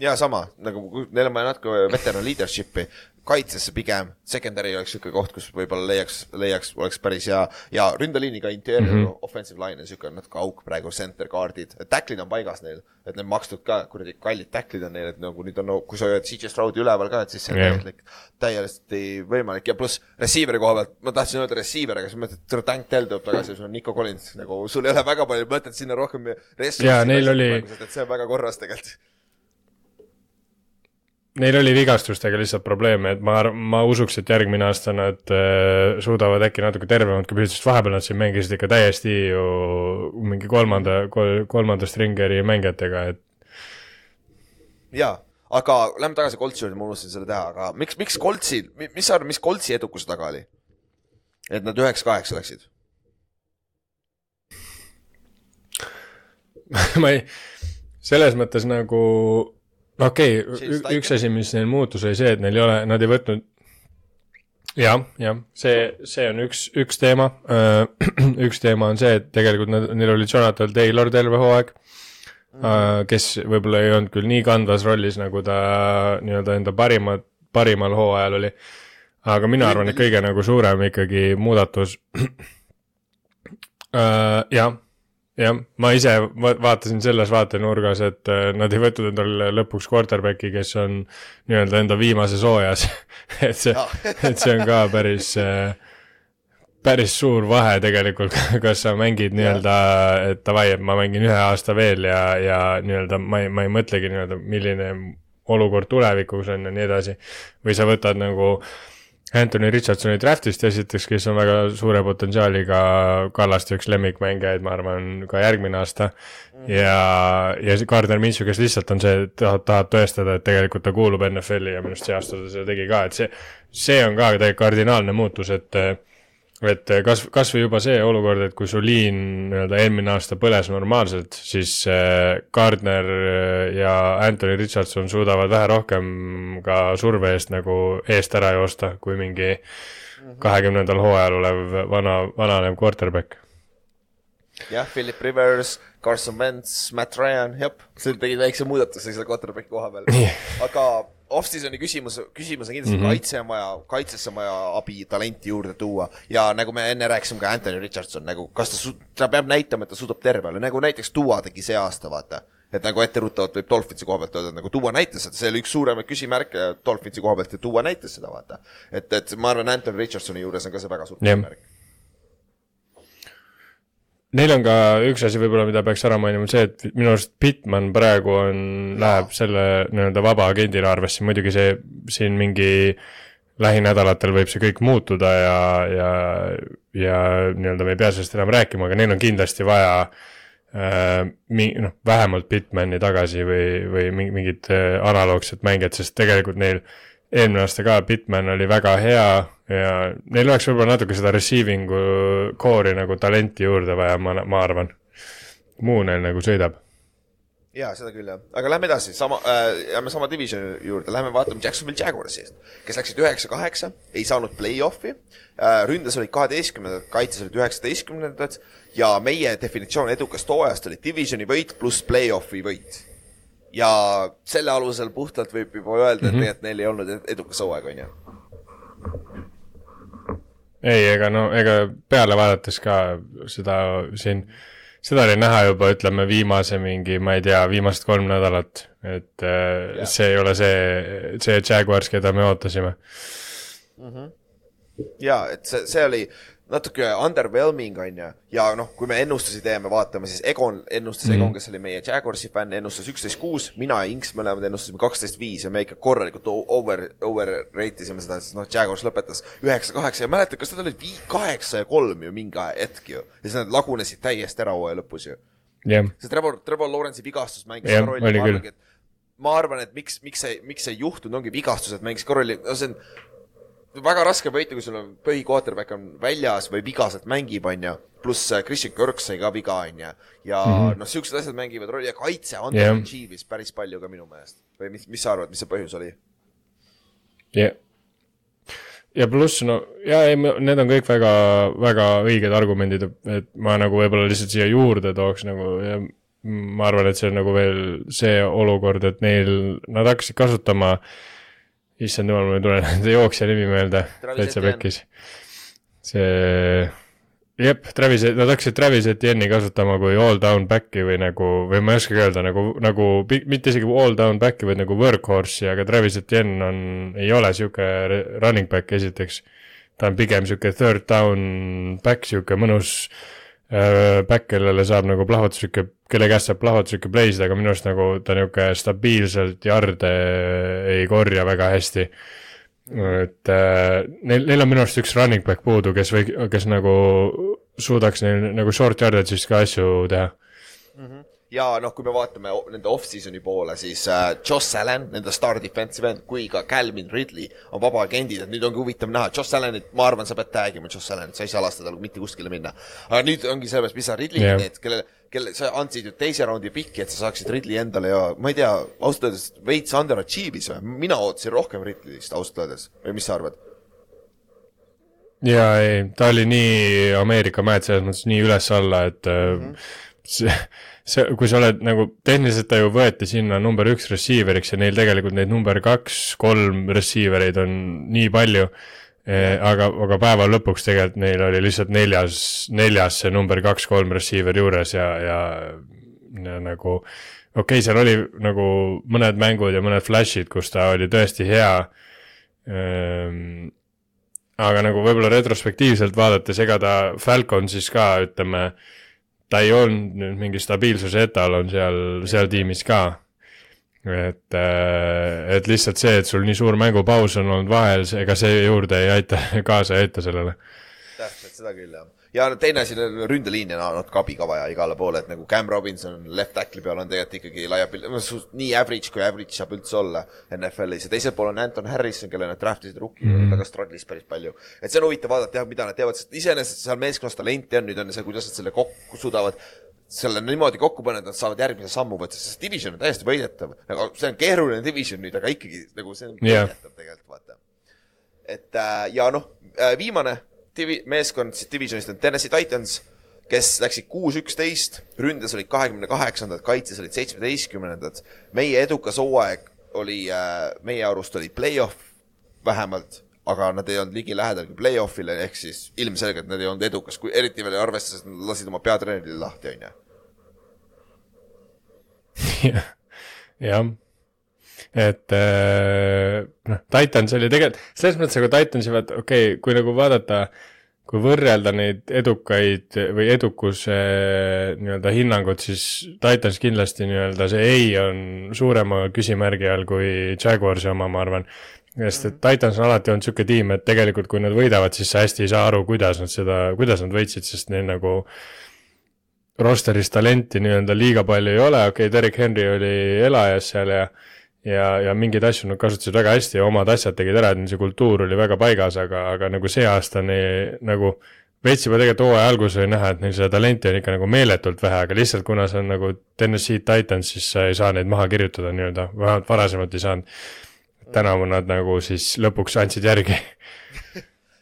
[SPEAKER 2] Ja sama. Nagu neil on vaja natuke veteran leadership'i, kaitsesse pigem, secondary oleks siuke koht, kus võib-olla leiaks, leiaks, oleks päris hea. Ja ründeliiniga interior mm -hmm. offensive line on siuke natuke auk praegu, center guard'id, tacklid on paigas neil, et need makstud ka kuradi kallid tacklid on neil, et nagu nüüd on no,, kui sa hoiad CJ Stroudi üleval ka, et siis see on
[SPEAKER 3] Jah.
[SPEAKER 2] täielikult, täiesti võimalik. Ja pluss receiver'i koha pealt, ma tahtsin öelda receiver, aga siis ma mõtlesin, et Tank Dell tuleb tagasi, sul on Nico Collins, nagu sul ei ole väga palju mõtet sinna rohkem
[SPEAKER 3] Jaa, neil oli-
[SPEAKER 2] et see on väga korras tegelikult
[SPEAKER 3] Neil oli vigastustega lihtsalt probleeme, et ma, ma usuks, et järgmine aasta nad äh, suudavad äkki natuke tervemalt ka püsida, sest vahepeal nad siin mängisid ikka täiesti ju mingi kolmanda kol,, kolmanda stringeri mängijatega, et
[SPEAKER 2] jaa, aga lähme tagasi Coltsi juurde, ma unustasin selle teha, aga miks, miks Coltsi, mis sa arvad, mis Coltsi edukuse taga oli? et nad üheks-kaheksa läksid. [laughs]
[SPEAKER 3] ma ei, selles mõttes nagu okei
[SPEAKER 2] Chase
[SPEAKER 3] okay,, üks asi, mis neil muutus, oli see, et neil ei ole, nad ei võtnud jah, jah, see, see on üks, üks teema. [clears throat] üks teema on see, et tegelikult nad, neil oli Jonathan Taylor terve hooaeg mm, kes võib-olla ei olnud küll nii kandvas rollis, nagu ta nii-öelda enda parima, parimal hooajal oli. aga mina arvan, et kõige nagu suurem ikkagi muudatus [clears throat] äh, jah, jah, ma ise va- vaatasin selles vaatenurgas, et äh, nad ei võtnud endale lõpuks quarterback'i, kes on nii-öelda enda viimases hooajas. [laughs] et see, [laughs] et see on ka päris, päris suur vahe tegelikult, [laughs] kas sa mängid nii-öelda, et davai, et ma mängin ühe aasta veel ja, ja nii-öelda ma ei, ma ei mõtlegi nii-öelda, milline olukord tulevikus on ja nii edasi. või sa võtad nagu Anthony Richardsoni draftist esiteks, kes on väga suure potentsiaaliga Kallaste üks lemmikmängijaid, ma arvan, ka järgmine aasta. ja, ja see Gardner Minshew, kes lihtsalt on see, tahab, tahab tõestada, et tegelikult ta kuulub NFL-i ja minu arust see aasta ta seda tegi ka, et see, see on ka tegelikult kardinaalne muutus, et et kas, kas või juba see olukord, et kui su liin nii-öelda eelmine aasta põles normaalselt, siis äh, Gardner äh, ja Anthony Richardson suudavad vähe rohkem ka surve eest nagu eest ära joosta, kui mingi kahekümnendal hooajal olev vana, vananev quarterback.
[SPEAKER 2] jah, Philip Rivers, Carson Wentz, Matt Ryan, jah, sa tegid väikse muudatuse selle quarterback'i koha peal. aga off-season'i küsimus, küsimus on kindlasti mm -hmm. kaitse on vaja, kaitsesse on vaja abi, talenti juurde tuua ja nagu me enne rääkisime ka Anthony Richardson nagu, kas ta ta peab näitama, et ta suudab terve olla, nagu näiteks Duo tegi see aasta, vaata et nagu etteruttavalt võib Dolphinsi koha pealt öelda, et nagu Duo näitas seda, see oli üks suuremaid küsimärke Dolphinsi koha pealt ja Duo näitas seda, vaata. et, et ma arvan, Anthony Richardsoni juures on ka see väga suur küsimärk.
[SPEAKER 3] Neil on ka üks asi võib-olla, mida peaks ära mainima, see, et minu arust Bitman praegu on, läheb selle nii-öelda vaba agendina arvesse, muidugi see siin mingi lähinädalatel võib see kõik muutuda ja, ja, ja nii-öelda me ei pea sellest enam rääkima, aga neil on kindlasti vaja äh, mi-, noh, vähemalt Bitmani tagasi või, või mingi- mingit äh, analoogset mängijat, sest tegelikult neil eelmine aasta ka Bitman oli väga hea ja neil oleks võib-olla natuke seda receiving'u core'i nagu talenti juurde vaja, ma, ma arvan. muu neil nagu sõidab.
[SPEAKER 2] jaa, seda küll jah, aga lähme edasi, sama äh,, jääme sama divisioni juurde, lähme vaatame Jacksonville Jaguarsi eest, kes läksid üheksa-kaheksa, ei saanud play-off'i äh,, ründes olid kaheteistkümnendad, kaitses olid üheksateistkümnendad ja meie definitsioon edukast hooajast oli divisioni võit pluss play-off'i võit. ja selle alusel puhtalt võib juba öelda, et
[SPEAKER 3] Mhm.
[SPEAKER 2] tegelikult neil ei olnud ed- edukas hooaeg, on ju.
[SPEAKER 3] ei, ega no, ega peale vaadates ka seda siin, seda oli näha juba, ütleme viimase mingi, ma ei tea, viimased kolm nädalat, et äh,
[SPEAKER 2] Jah.
[SPEAKER 3] see ei ole see, see Jaguars, keda me ootasime.
[SPEAKER 2] ja et see, see oli natuke underwhelming on ju, ja noh, kui me ennustusi teeme, vaatame siis Egon ennustas mm. -hmm. Egon, kes oli meie Jaguarsi fänn, ennustas üksteist kuus, mina ja Inks mõlemad ennustasime kaksteist viis ja me ikka korralikult over, over rate isime seda, sest noh, Jaguars lõpetas üheksa, kaheksa ja mäletad, kas nad olid vii-, kaheksa ja kolm ju mingi hetk ju ja siis nad lagunesid täiesti ära hooaja lõpus ju.
[SPEAKER 3] jah,
[SPEAKER 2] see Trevor, Trevor Lawrence'i vigastus mängis ka rolli, ma arvangi, et ma arvan, et miks, miks see, miks see ei juhtunud, ongi vigastused mängis rolli, no see on väga raske võita, kui sul on põhi-quarterback on väljas või vigaselt mängib, onju. pluss äh, Christian Kirk sai ka viga, onju. ja mm -hmm. noh, siuksed asjad mängivad rolli ja kaitse on
[SPEAKER 3] Jah.
[SPEAKER 2] yeah. Chiefis päris palju ka minu meelest. või mis, mis sa arvad, mis see põhjus oli?
[SPEAKER 3] ja, ja pluss no ja ei, need on kõik väga, väga õiged argumendid, et ma nagu võib-olla lihtsalt siia juurde tooks nagu ja ma arvan, et see on nagu veel see olukord, et neil, nad hakkasid kasutama, issand jumal, mul ei tule [laughs] nende jooksja nimi meelde, täitsa pekkis. see, jep, Travis, nad hakkasid Travis Etienne'i kasutama kui all down back'i või nagu, või ma ei oskagi öelda nagu, nagu mitte isegi all down back'i, vaid nagu workhorse'i, aga Travis Etienne on, ei ole sihuke running back esiteks. ta on pigem sihuke third down back, sihuke mõnus back, kellele saab nagu plahvatuslikke, kelle käest saab plahvatuslikke play sid, aga minu arust nagu ta nihuke stabiilselt jarde ei korja väga hästi et äh, neil, neil on minu arust üks running back puudu, kes või, kes nagu suudaks neil nagu short yardage'ist ka asju teha.
[SPEAKER 2] Ja noh, kui me vaatame nende off-season'i poole, siis äh, Josh Allan, nende star defensive end, kui ka Calvin Ridley on vabaagendid, et nüüd ongi huvitav näha, Josh Allanit, ma arvan, sa pead tag ima Josh Allanit, sa ei saa lasta tal mitte kuskile minna. aga nüüd ongi sellepärast, mis sa Ridley'ga yeah. teed, kelle, kelle, sa andsid ju teise raundi pikki, et sa saaksid Ridley endale ja ma ei tea, ausalt öeldes veits underachieve'is või, mina ootasin rohkem Ridley'st ausalt öeldes või mis sa arvad?
[SPEAKER 3] ja ei, ta oli nii Ameerika mäed selles mõttes nii üles-alla, et mm -hmm. see, see, kui sa oled nagu, tehniliselt ta ju võeti sinna number üks receiver'iks ja neil tegelikult neid number kaks, kolm receiver eid on nii palju eh,. aga, aga päeva lõpuks tegelikult neil oli lihtsalt neljas, neljas see number kaks-kolm receiver juures ja, ja, ja nagu okei okay,, seal oli nagu mõned mängud ja mõned flash'id, kus ta oli tõesti hea ehm, aga nagu võib-olla retrospektiivselt vaadates, ega ta Falcon siis ka ütleme, ta ei olnud nüüd mingi stabiilsuse etalon seal, seal tiimis ka. et, et lihtsalt see, et sul nii suur mängupaus on olnud vahel, ega see juurde ei aita, [laughs] kaasa ei aita sellele.
[SPEAKER 2] täpselt, seda küll jah. Ja teine asi, ründeliin on natuke abi ka vaja igale poole, et nagu Cam Robinson left tackle'i peal on tegelikult ikkagi laiapildi, nii average kui average saab üldse olla NFL-is ja teisel pool on Anton Harrison, kelle nad draft isid rookie mm, ka struggle'is päris palju. et see on huvitav vaadata jah, mida nad teevad, sest iseenesest seal meeskonnas talenti on, nüüd on see, kuidas nad selle kokku suudavad selle niimoodi kokku panna, et nad saavad järgmise sammu võtta, sest division on täiesti võidetav. aga see on keeruline division nüüd, aga ikkagi nagu see on
[SPEAKER 3] Jah.
[SPEAKER 2] võidetav tegelikult, vaata et äh, ja noh, viimane divi-, meeskond siis divisionist on Tennessee Titans, kes läksid kuus üksteist, ründes olid kahekümne kaheksandad, kaitses olid seitsmeteistkümnendad. meie edukas hooaeg oli äh,, meie arust oli play-off vähemalt, aga nad ei olnud ligilähedalgi play-off'ile, ehk siis ilmselgelt nad ei olnud edukas, kui eriti veel arvestades, et nad lasid oma peatreenerile lahti, onju. [laughs]
[SPEAKER 3] jah, et äh, noh, Titans oli tegelikult, selles mõttes nagu Titansi vaata, okei okay,, kui nagu vaadata, kui võrrelda neid edukaid või edukuse nii-öelda hinnangut, siis Titans kindlasti nii-öelda see ei on suurema küsimärgi all kui Jaguarsi oma, ma arvan. sest et Titans on alati olnud niisugune tiim, et tegelikult kui nad võidavad, siis sa hästi ei saa aru, kuidas nad seda, kuidas nad võitsid, sest neil nagu rosteris talenti nii-öelda liiga palju ei ole, okei okay,, Derek Henry oli elajas seal ja ja, ja mingeid asju nad kasutasid väga hästi ja omad asjad tegid ära, et see kultuur oli väga paigas, aga, aga nagu see aasta neil nagu veits juba tegelikult hooaja alguses oli näha, et neil seda talenti on ikka nagu meeletult vähe, aga lihtsalt kuna see on nagu Tennessee Titans, siis sa ei saa neid maha kirjutada nii-öelda, vähemalt varasemalt ei saanud. tänavu nad nagu siis lõpuks andsid järgi.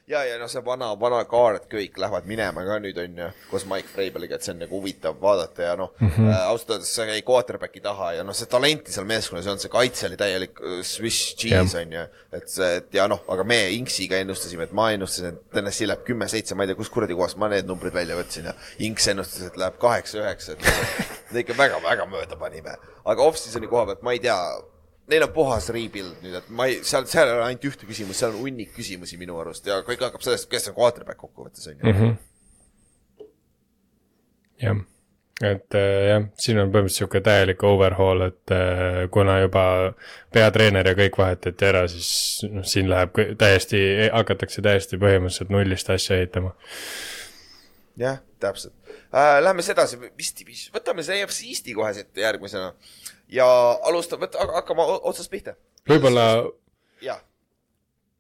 [SPEAKER 2] ja, ja noh, see vana, vana kaar, et kõik lähevad minema ka nüüd on ju, koos Mike Vrabeliga, et see on nagu huvitav vaadata ja noh mm -hmm. äh,, ausalt öeldes see jäi quarterback'i taha ja noh, see talenti seal meeskonnas ei olnud, see kaitse oli täielik äh, Swiss cheese on ju. et see, et ja noh, aga me Inksiga ennustasime, et ma ennustasin, et Tennessee läheb kümme-seitse, ma ei tea, kus kuradi kohast ma need numbrid välja võtsin ja Inks ennustas, et läheb kaheksa-üheksa, et me [laughs] ikka väga-väga mööda panime. aga off-season'i koha pealt ma ei tea neil on puhas rebuild nüüd, et ma ei, seal, seal ei ole ainult ühte küsimust, seal on hunnik küsimusi minu arust ja kõik hakkab sellest, kes on quarterback kokkuvõttes on ju.
[SPEAKER 3] Mhm. jah, et äh, jah, siin on põhimõtteliselt sihuke täielik overhaul, et äh, kuna juba peatreener ja kõik vahetati ära, siis noh, siin läheb täiesti, hakatakse täiesti põhimõtteliselt nullist asja ehitama.
[SPEAKER 2] jah, täpselt äh,. Lähme edasi, mis division, võtame see EFC Eesti kohe siit järgmisena ja alustame, hakkame otsast pihta.
[SPEAKER 3] võib-olla,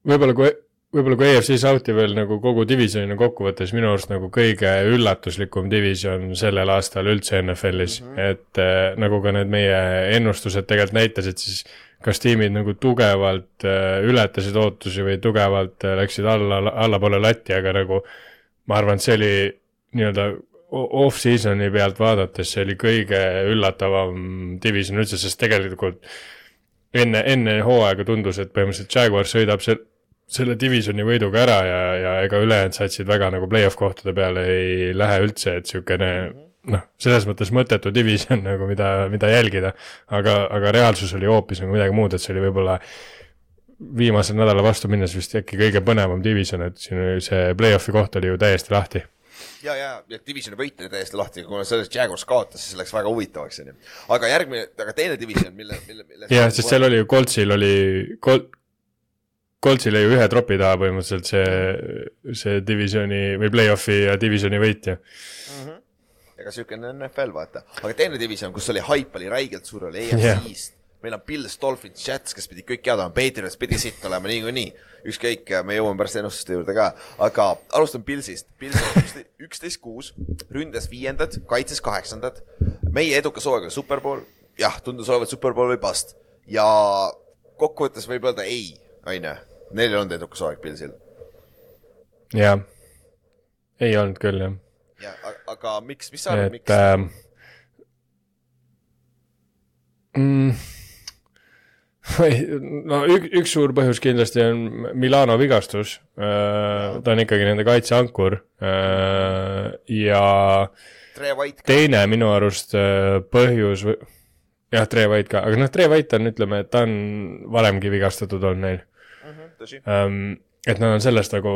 [SPEAKER 3] võib-olla kui võib-olla kui EFC South'i veel nagu kogu divisjonina kokku võtta, siis minu arust nagu kõige üllatuslikum divisjon sellel aastal üldse NFL-is mm, -hmm. et äh, nagu ka need meie ennustused tegelikult näitasid, siis kas tiimid nagu tugevalt äh, ületasid ootusi või tugevalt äh, läksid alla, allapoole latti, aga nagu ma arvan, et see oli nii-öelda off-season'i pealt vaadates, see oli kõige üllatavam division üldse, sest tegelikult enne, enne hooaega tundus, et põhimõtteliselt Jaguar sõidab see, selle divisioni võiduga ära ja, ja ega ülejäänud satsid väga nagu play-off kohtade peale ei lähe üldse, et niisugune noh, selles mõttes mõttetu division [laughs] nagu, mida, mida jälgida. aga, aga reaalsus oli hoopis nagu midagi muud, et see oli võib-olla viimase nädala vastu minnes vist äkki kõige põnevam division, et siin see play-off'i koht oli ju täiesti lahti
[SPEAKER 2] ja, ja, ja divisioni võit oli täiesti lahti, kuna sellest Jaguars kaotas, siis läks väga huvitavaks, onju. aga järgmine, aga teine division, mille, mille, mille
[SPEAKER 3] jah, sest seal oli ju Coltsil oli, Colt, Coltsil jäi ju ühe tropi taha põhimõtteliselt see, see divisioni või play-off'i ja divisioni võitja mm.
[SPEAKER 2] -hmm. ega siukene NFL, vaata. aga teine division, kus oli haip oli räigelt suur, oli AFC yeah. Meil on Pils, Dolphins, Jets, kes pidid kõik head olema, Patriots pidi sitt olema niikuinii ükskõik, me jõuame pärast ennustuste juurde ka, aga alustame Pilsist. Pils on üksteist kuus, ründas viiendad, kaitses kaheksandad. meie edukas hooaeg oli Superbowl, jah, tundus olevat Superbowl või bust ja kokkuvõttes võib öelda ei, onju. Neil ei olnud edukas hooaeg Pilsil.
[SPEAKER 3] jah, ei olnud küll jah.
[SPEAKER 2] ja aga miks, mis sa arvad, miks
[SPEAKER 3] äh,? Mm no ük, üks suur põhjus kindlasti on Milano vigastus. Äh, ta on ikkagi nende kaitseankur. Äh, ja teine minu arust äh, põhjus, jah, Tre White ka, aga noh, Tre White on, ütleme, et ta on varemgi vigastatud olnud neil. Mhm, -huh, et nad on sellest nagu,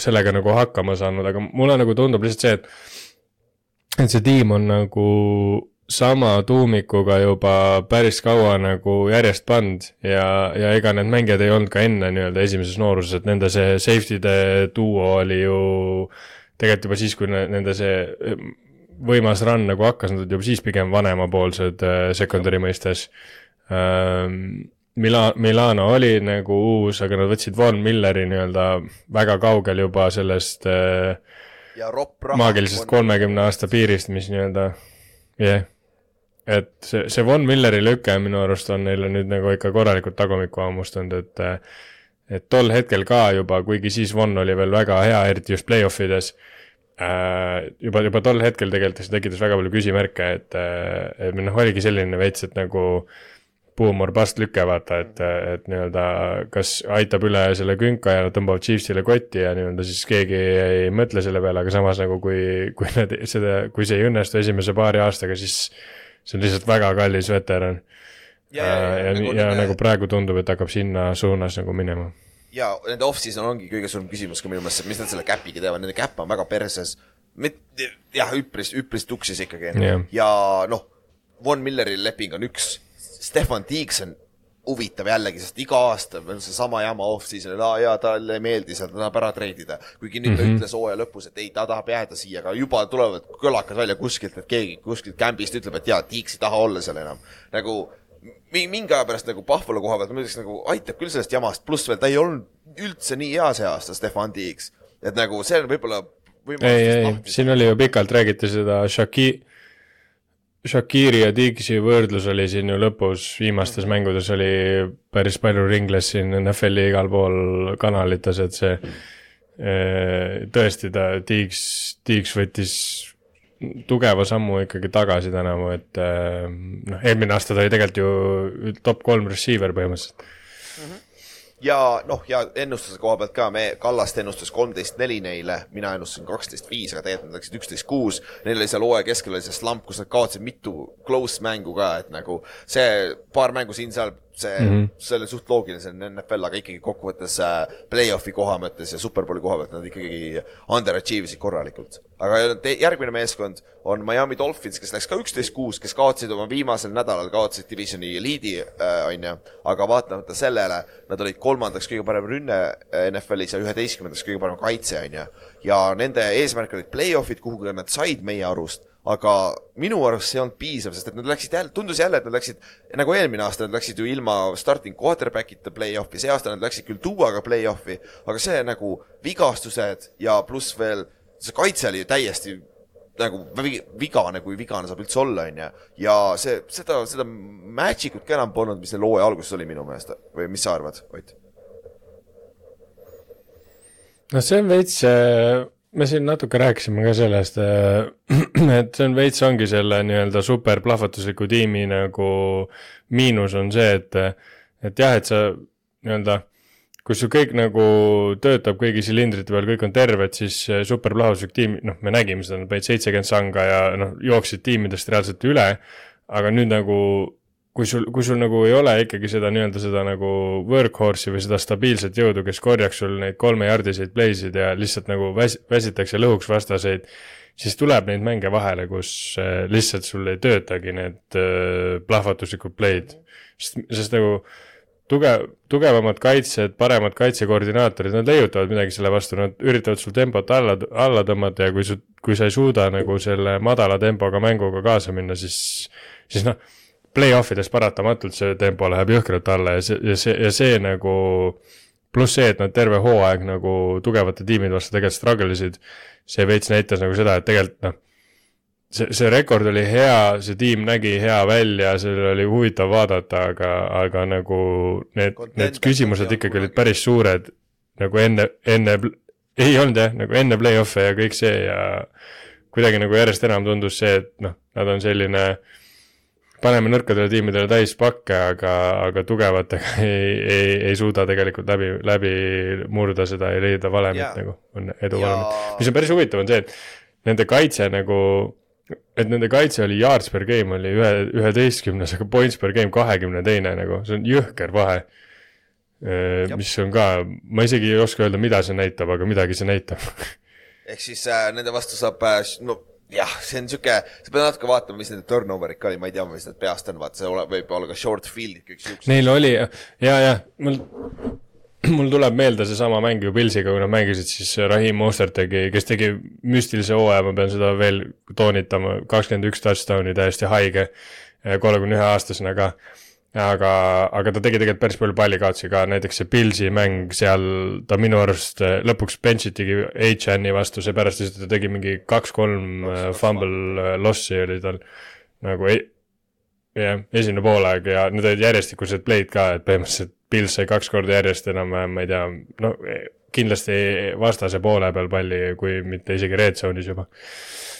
[SPEAKER 3] sellega nagu hakkama saanud, aga mulle nagu tundub lihtsalt see, et et see tiim on nagu sama tuumikuga juba päris kaua nagu järjest pannud ja, ja ega need mängijad ei olnud ka enne nii-öelda esimeses nooruses, et nende see safety'de duo oli ju tegelikult juba siis, kui nende see võimas run nagu hakkas, nad olid juba siis pigem vanemapoolsed äh, secondary mõistes ähm,. Mila-, Milano oli nagu uus, aga nad võtsid Von Milleri nii-öelda väga kaugel juba sellest äh, maagilisest kolmekümne aasta piirist, mis nii-öelda, jah yeah et see, see Von Milleri lüke minu arust on neile nüüd nagu ikka korralikult tagumikku hammustanud, et et tol hetkel ka juba, kuigi siis Von oli veel väga hea, eriti just play-off ides äh,, juba, juba tol hetkel tegelikult see tekitas väga palju küsimärke, et, et noh, oligi selline veits, et nagu boom or bust lüke, vaata, et, et nii-öelda kas aitab üle selle künka ja nad tõmbavad Chiefsile kotti ja nii-öelda siis keegi ei mõtle selle peale, aga samas nagu kui, kui need, seda, kui see ei õnnestu esimese paari aastaga, siis see on lihtsalt väga kallis veteran. ja, ja, ja, ja, nagu, ja nagu praegu tundub, et hakkab sinna suunas nagu minema.
[SPEAKER 2] ja nende off-season ongi kõige suurem küsimus ka minu meelest, mis nad selle käpiga teevad, nende käpp on väga perses. jah, üpris, üpris tuksis ikkagi yeah. ja noh, Von Milleri leping on üks, Stefan Tiigson huvitav jällegi, sest iga aasta on seesama jama off-season, aa jaa, talle ei meeldi seal, ta tahab ära treidida. kuigi nüüd mm -hmm. ta mhm. ütles hooaja lõpus, et ei, ta tahab jääda siia, aga juba tulevad kõlakad välja kuskilt, et keegi kuskilt kämbist ütleb, et jaa, Tiiks ei taha olla seal enam. nagu mingi aja pärast nagu Pahvalo koha pealt ma ütleks nagu aitab küll sellest jamast, pluss veel ta ei olnud üldse nii hea see aasta, Stefan Tiiks. et nagu see on võib-olla
[SPEAKER 3] ei, ei, siin oli ju pikalt räägiti seda Shaki-, Shakiri ja Digsi võrdlus oli siin ju lõpus, viimastes mängudes oli päris palju ringles siin NFL-i igal pool kanalites, et see eh, tõesti ta, Diggs, Diggs võttis tugeva sammu ikkagi tagasi tänavu, et eh, noh, eelmine aasta ta oli tegelikult ju top kolm receiver põhimõtteliselt mm.
[SPEAKER 2] -hmm ja noh, ja ennustuse koha pealt ka, me, Kallast ennustas kolmteist neli neile, mina ennustasin kaksteist viis, aga tegelikult nad läksid üksteist kuus. Neil oli seal hooaja keskel oli see slump, kus nad kaotasid mitu close mängu ka, et nagu see paar mängu siin-seal see mm, -hmm. see oli suht loogiline, see on NFL, aga ikkagi kokkuvõttes äh, play-off'i koha mõttes ja superbowli koha pealt nad ikkagi underachieve isid korralikult. aga järgmine meeskond on Miami Dolphins, kes läks ka üksteist kuus, kes kaotasid oma viimasel nädalal, kaotasid divisioni liidi äh,, on ju, aga vaatamata sellele, nad olid kolmandaks kõige parem rünne äh, NFL-is ja üheteistkümnendaks kõige parem kaitse, on ju. ja nende eesmärk olid play-off'id, kuhu nad said meie arust aga minu arust see ei olnud piisav, sest et nad läksid jälle, tundus jälle, et nad läksid nagu eelmine aasta, nad läksid ju ilma starting quarterback'ita play-off'i, see aasta nad läksid küll tuuaga play-off'i, aga see nagu vigastused ja pluss veel see kaitse oli ju täiesti nagu vi- vigane, kui vigane saab üldse olla, onju. ja see, seda, seda magic ut ka enam polnud, mis selle hooaja alguses oli minu meelest või mis sa arvad, Ott?
[SPEAKER 3] noh, see on veits, me siin natuke rääkisime ka sellest, [clears throat] et see on veits ongi selle nii-öelda super plahvatusliku tiimi nagu miinus on see, et, et jah, et sa nii-öelda kui sul kõik nagu töötab kõigi silindrite peal, kõik on terved, siis super plahvatuslik tiim, noh, me nägime seda, nad panid seitsekümmend sanga ja noh, jooksid tiimidest reaalselt üle, aga nüüd nagu kui sul, kui sul nagu ei ole ikkagi seda nii-öelda seda nagu workhorse'i või seda stabiilset jõudu, kes korjaks sul neid kolmejardiseid play'sid ja lihtsalt nagu väs-, väsitakse lõhuks vastaseid, siis tuleb neid mänge vahele, kus äh, lihtsalt sul ei töötagi need äh, plahvatuslikud play'd. sest, sest nagu tugev, tugevamad kaitsjad, paremad kaitsekoordinaatorid, nad leiutavad midagi selle vastu, nad üritavad sul tempot alla, alla tõmmata ja kui su, kui sa ei suuda nagu selle madala tempoga mänguga kaasa minna, siis, siis noh, play-off ides paratamatult see tempo läheb jõhkralt alla ja see, ja see, ja see nagu pluss see, et nad terve hooaeg nagu tugevate tiimide vastu tegelikult struggle isid, see veits näitas nagu seda, et tegelikult noh, see, see rekord oli hea, see tiim nägi hea välja, sellel oli huvitav vaadata, aga, aga nagu need, need küsimused ikkagi olid päris suured nagu enne, enne, ei olnud jah, nagu enne play-off'e ja kõik see ja kuidagi nagu järjest enam tundus see, et noh, nad on selline paneme nõrkadele tiimidele täis pakke, aga, aga tugevatega [laughs] ei, ei, ei suuda tegelikult läbi, läbi murda seda ja leida valemit
[SPEAKER 2] Jaa.
[SPEAKER 3] nagu, on edu
[SPEAKER 2] Ja-
[SPEAKER 3] valemit. mis on päris huvitav, on see, et nende kaitse nagu, et nende kaitse oli yards per game oli ühe, üheteistkümnes, aga points per game kahekümne teine nagu, see on jõhker vahe. mis on ka, ma isegi ei oska öelda, mida see näitab, aga midagi see näitab. [laughs]
[SPEAKER 2] ehk siis äh, nende vastu saab äh,, no jah, see on siuke, sa pead natuke vaatama, mis nende turnover'id ka oli, ma ei tea, mis need peast on, vaata see ole, võib olla ka short field'id, kõik siuksed.
[SPEAKER 3] Neil oli ja, ja mul, mul tuleb meelde seesama mäng ju Pilsiga, kui nad mängisid, siis Rahim Mostert tegi, kes tegi müstilise hooaja, ma pean seda veel toonitama, kakskümmend üks touchdown'i täiesti haige, kolmekümne ühe aastasena ka. aga, aga ta tegi tegelikult päris palju pallikaotusi ka, näiteks see Pilsi mäng seal, ta minu arust eh, lõpuks bench itigi H-N-i vastu, seepärast lihtsalt ta tegi mingi kaks-kolm eh, fumble eh, loss'i oli tal nagu ei, jah, esimene poolaeg. Ja need olid järjestikused play'd ka, et põhimõtteliselt Pils sai kaks korda järjest enam-vähem, ma ei tea, no kindlasti vastase poole peal palli, kui mitte isegi red zone'is juba.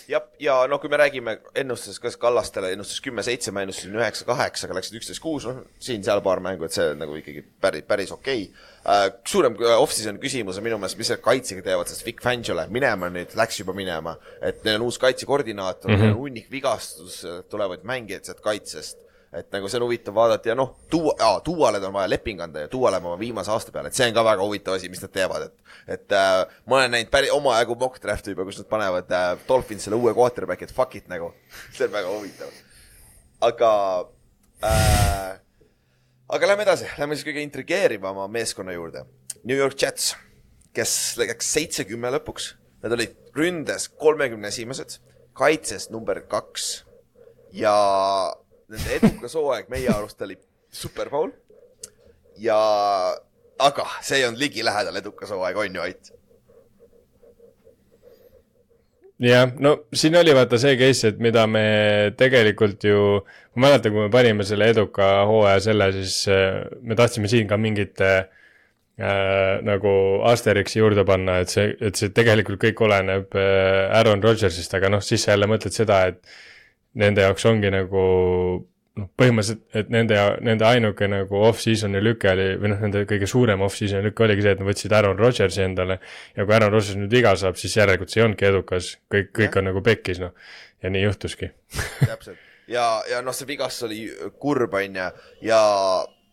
[SPEAKER 2] jah, ja no kui me räägime ennustusest, kas Kallastele ennustas kümme-seitse, ma ennustasin üheksa-kaheksa, aga läksid üksteist-kuus, noh, siin-seal paar mängu, et see on nagu ikkagi päris, päris okei okay.. suurem äh, off-season küsimus on minu meelest, mis nad kaitsega teevad, sest Vic Fangio läheb minema nüüd, läks juba minema, et neil on uus kaitsekoordinaator mm, -hmm. hunnik vigastus, tulevad mängijad sealt kaitsest et nagu see on huvitav vaadata ja noh, tuua, tuuale on vaja leping anda ja tuua läheb oma viimase aasta peale, et see on ka väga huvitav asi, mis nad teevad, et et äh, ma olen näinud päris omajagu mock draft'i juba, kus nad panevad äh, Dolphinsile uue quarterback'i, et fuck it nagu. [laughs] see on väga huvitav. aga äh,, aga lähme edasi, lähme siis kõige intrigeerivama meeskonna juurde. New York Jets, kes läks seitse-kümme lõpuks, nad olid ründes kolmekümne esimesed, kaitses number kaks ja nende edukas hooaeg meie arust oli Super Bowl ja aga see ei olnud ligilähedal edukas hooaeg, on ju, Ait?
[SPEAKER 3] jah, no siin oli vaata see case, et mida me tegelikult ju, ma mäletan, kui me panime selle eduka hooaja selle, siis äh, me tahtsime siin ka mingit äh, nagu Asterixi juurde panna, et see, et see tegelikult kõik oleneb äh, Aaron Rodgersist, aga noh, siis sa jälle mõtled seda, et nende jaoks ongi nagu noh, põhimõtteliselt, et nende, nende ainuke nagu off-season'i lüke oli, või noh, nende kõige suurem off-season'i lüke oligi see, et nad võtsid Aaron Rodgersi endale ja kui Aaron Rodgers nüüd viga saab, siis järelikult see ei olnudki edukas, kõik, kõik on nagu pekkis, noh. ja nii juhtuski.
[SPEAKER 2] täpselt. ja, ja noh, see vigastus oli kurb, onju, ja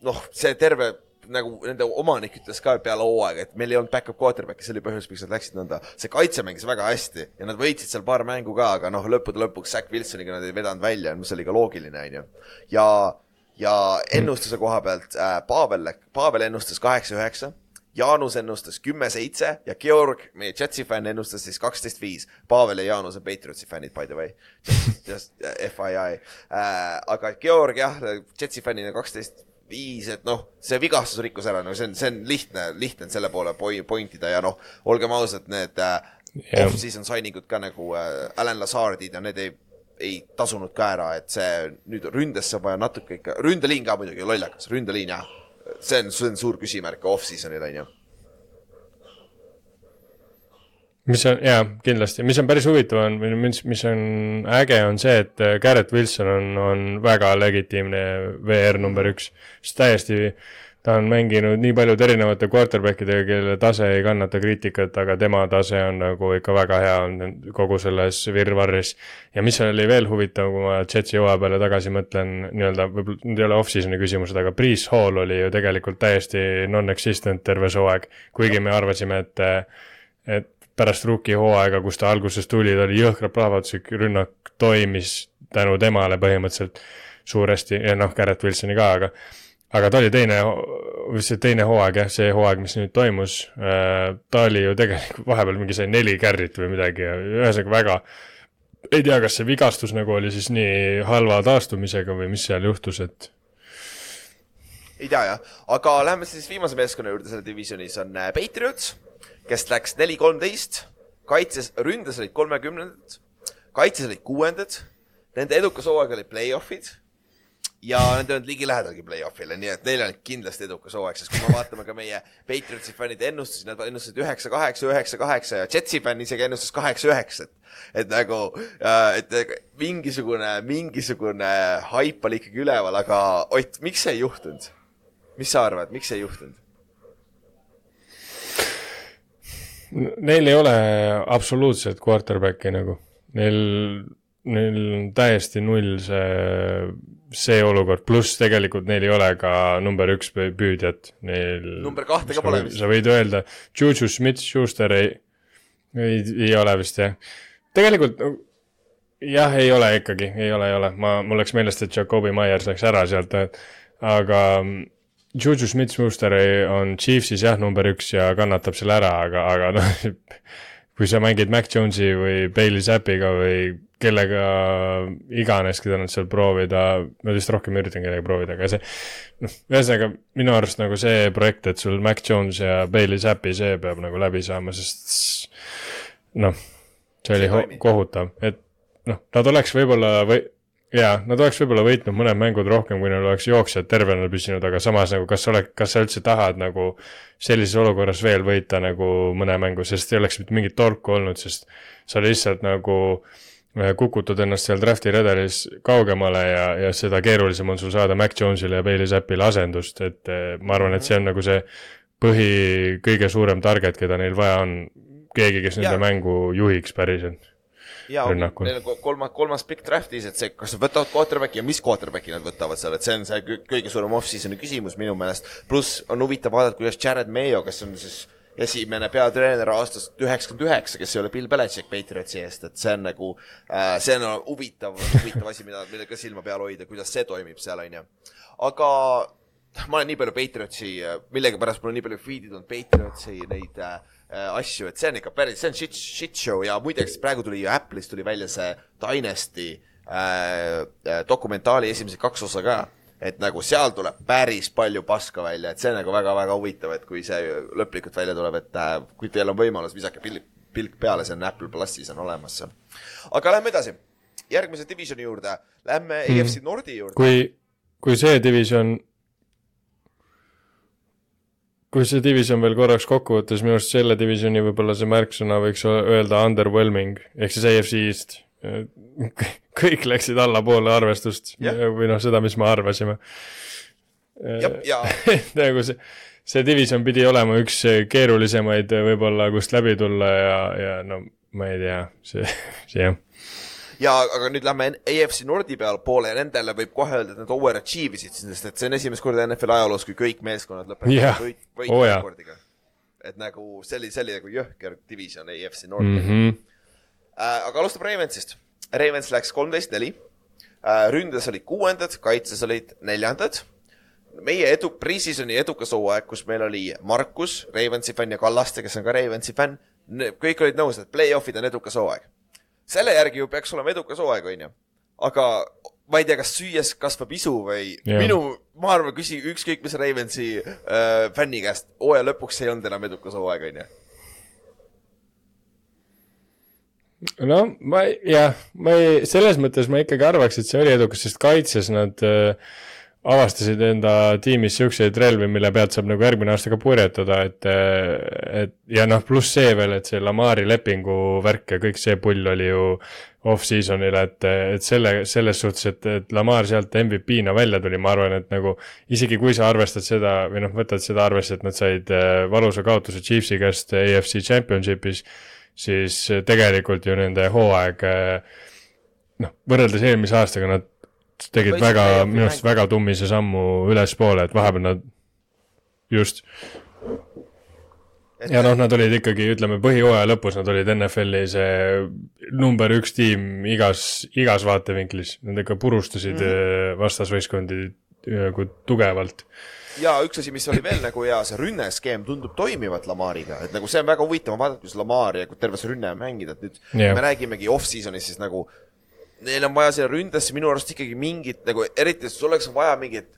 [SPEAKER 2] noh, see terve nagu nende omanik ütles ka peale hooaega, et meil ei olnud back-up quarterback'i, see oli põhjus, miks nad läksid nõnda. see kaitse mängis väga hästi ja nad võitsid seal paar mängu ka, aga noh, lõppude lõpuks Zack Wilsoniga nad ei vedanud välja, mis oli ka loogiline, onju. ja, ja ennustuse koha pealt äh, Pavel, Pavel ennustas kaheksa-üheksa Jaanus ennustas kümme-seitse ja Georg, meie Jetsi fänn, ennustas siis kaksteist viis. Pavel ja Jaanus on Patriotsi fännid, by the way. just FII äh,. aga Georg jah, Jetsi fännina kaksteist viis, et noh, see vigastus rikkus ära, no see on, see on lihtne, lihtne on selle poole point ida ja noh, olgem ausad, need äh, yeah. off-season signing'ud ka nagu äh, Alan Lazardid ja need ei, ei tasunud ka ära, et see nüüd ründesse vaja natuke ikka, ründeliin ka muidugi lollakas, ründeliin jah see on, see on suur küsimärk off-season'il, on ju
[SPEAKER 3] mis on, jaa, kindlasti, mis on päris huvitav, on, või mis, mis on äge, on see, et äh, Garrett Wilson on, on väga legitiimne VR number üks. sest täiesti ta on mänginud nii paljude erinevate quarterback idega, kelle tase ei kannata kriitikat, aga tema tase on nagu ikka väga hea olnud kogu selles virvarris. ja mis oli veel huvitav, kui ma Jetsi hooaja peale tagasi mõtlen, nii-öelda võib-olla, nüüd ei ole off-season'i küsimused, aga Priis Hall oli ju tegelikult täiesti non-existent terve see hooaeg. kuigi me arvasime, et, et pärast rookie hooaega, kus ta alguses tuli, ta oli jõhkralt plahvatuslik, rünnak toimis tänu temale põhimõtteliselt suuresti ja noh, Garrett Wilsoni ka, aga aga ta oli teine, see teine hooaeg jah, see hooaeg, mis nüüd toimus, äh, ta oli ju tegelikult [laughs] vahepeal mingi sai neli carry't või midagi ja ühesõnaga väga ei tea, kas see vigastus nagu oli siis nii halva taastumisega või mis seal juhtus, et
[SPEAKER 2] ei tea jah, aga lähme siis viimase meeskonna juurde selle divisionis on äh, Patriots, kes läks neli kolmteist, kaitses, ründes olid kolmekümnendad, kaitses olid kuuendad, nende edukas hooaeg oli play-off'id ja nad ei olnud ligilähedalgi play-off'ile, nii et neil on kindlasti edukas hooaeg, sest kui me vaatame ka meie Patriotsi fännide ennustusi, nad ennustasid üheksa, kaheksa, üheksa, kaheksa ja Jetsi fänn isegi ennustas kaheksa, üheksat. et nagu, et mingisugune, mingisugune haip oli ikkagi üleval, aga Ott, miks see ei juhtunud? mis sa arvad, miks see ei juhtunud?
[SPEAKER 3] Neil ei ole absoluutselt quarterback'i nagu, neil, neil on täiesti null see see olukord, pluss tegelikult neil ei ole ka number üks püüdjat, neil.
[SPEAKER 2] number kahte ka pole vist.
[SPEAKER 3] sa võid öelda, Juju Smith-Schuster ei, ei, ei ole vist jah. tegelikult jah, ei ole ikkagi, ei ole, ei ole, ma, mul läks meelest, et Jakobi Myers läks ära sealt, aga Juju Smith-Schuster on Chiefsis jah, number üks ja kannatab selle ära, aga, aga noh [laughs] kui sa mängid Mac Jonesi või Bailey Zappiga või kellega iganes, keda nad seal proovida, ma vist rohkem ei üritan kellega proovida, aga see noh, ühesõnaga minu arust nagu see projekt, et sul Mac Jones ja Bailey Zappi, see peab nagu läbi saama, sest noh, see oli kohutav, et noh, nad oleks võib-olla või jaa, nad oleks võib-olla võitnud mõned mängud rohkem, kui neil oleks jooksjad tervena püsinud, aga samas nagu kas sa oled, kas sa üldse tahad nagu sellises olukorras veel võita nagu mõne mängu, sest ei oleks mitte mingit torku olnud, sest sa lihtsalt nagu äh, kukutad ennast seal draft'i redelis kaugemale ja, ja seda keerulisem on sul saada Mac Jones'ile ja Bailey Zappile asendust, et äh, ma arvan, et see on nagu see põhi, kõige suurem target, keda neil vaja on, keegi, kes nende mängu juhiks päriselt
[SPEAKER 2] ja neil on kolmas, kolmas pikk draft'is, et see, kas nad võtavad quarterback'i ja mis quarterback'i nad võtavad seal, et see on see kõige suurem off-season'i küsimus minu meelest. pluss on huvitav vaadata, kuidas Jared Mayo, kes on siis esimene peatreener aastast üheksakümmend üheksa, kes ei ole Bill Belichik Patriotsi eest, et see on nagu äh,, see on huvitav, huvitav asi, mida, millega silma peal hoida, kuidas see toimib seal, on ju. aga ma olen nii palju Patriotsi, millegipärast mul on nii palju feed'id olnud Patriotsi neid Äh, asju, et see on ikka päris, see on shit, shit show ja muideks praegu tuli ju Apple'is tuli välja see Dynasty äh, äh, dokumentaali esimesed kaks osa ka. et nagu seal tuleb päris palju paska välja, et see on nagu väga-väga huvitav, et kui see lõplikult välja tuleb, et äh, kui teil on võimalus, visake pilk, pilk peale, see on Apple plussis on olemas seal. aga lähme edasi, järgmise divisioni juurde, lähme mm. EFC Nordi juurde.
[SPEAKER 3] kui, kui see division kui see division veel korraks kokku võtta, siis minu arust selle divisioni võib-olla see märksõna võiks öelda underwhelming, ehk siis AFC East. [laughs] kõik läksid allapoole arvestust yeah. või noh, seda, mis me arvasime. [laughs] nagu see, see division pidi olema üks keerulisemaid võib-olla, kust läbi tulla ja, ja no ma ei tea, see, see jah
[SPEAKER 2] ja aga nüüd lähme AFC Nordi peale poole ja nendele võib kohe öelda, et nad overachieve isid, sest et see on esimest korda NFL ajaloos, kui kõik meeskonnad lõpetavad
[SPEAKER 3] yeah. võit,
[SPEAKER 2] võitrekordiga oh,. et nagu see oli, see oli nagu jõhker division AFC Nordi
[SPEAKER 3] mm. -hmm.
[SPEAKER 2] Äh, aga alustab Ravensist. Ravens läks kolmteist neli äh,, ründes olid kuuendad, kaitses olid neljandad meie edu, pre-season'i edukas hooaeg, kus meil oli Markus, Ravensi fänn ja Kallaste, kes on ka Ravensi fänn. kõik olid nõus, et play-off'id on edukas hooaeg. Selle järgi ju peaks olema edukas hooaeg, onju. aga ma ei tea, kas süües kasvab isu või yeah. minu, ma arvan, küsi ükskõik mis Ravensi äh, fänni käest, hooaja lõpuks ei olnud enam edukas hooaeg, onju.
[SPEAKER 3] no ma jah, ma ei, selles mõttes ma ikkagi arvaks, et see oli edukas, sest kaitses nad äh, avastasid enda tiimis siukseid relvi, mille pealt saab nagu järgmine aasta ka purjetada, et, et ja noh, pluss see veel, et see Lamari lepingu värk ja kõik see pull oli ju off-season'il, et, et selle, selles suhtes, et, et Lamar sealt MVP-na välja tuli, ma arvan, et nagu isegi kui sa arvestad seda või noh, võtad seda arvesse, et nad said äh, valusa kaotuse Chiefsi käest AFC Championship'is, siis tegelikult ju nende hooaeg äh, noh, võrreldes eelmise aastaga nad tegid
[SPEAKER 2] Võitsid
[SPEAKER 3] väga, minu arust väga tummise sammu ülespoole, et vahepeal nad just, ja noh, nad olid ikkagi, ütleme põhijooaja lõpus nad olid NFL-i see number üks tiim igas, igas vaatevinklis, nad ikka purustasid mm -hmm. vastasvõistkondi nagu tugevalt.
[SPEAKER 2] ja üks asi, mis oli veel nagu hea, see rünneskeem tundub toimivat Lamariga, et nagu see on väga huvitav vaadata, kuidas Lamar ja terve see rünne mängida, et nüüd yeah. me räägimegi off-season'is siis nagu neil on vaja sinna ründesse minu arust ikkagi mingit nagu, eriti sul oleks vaja mingit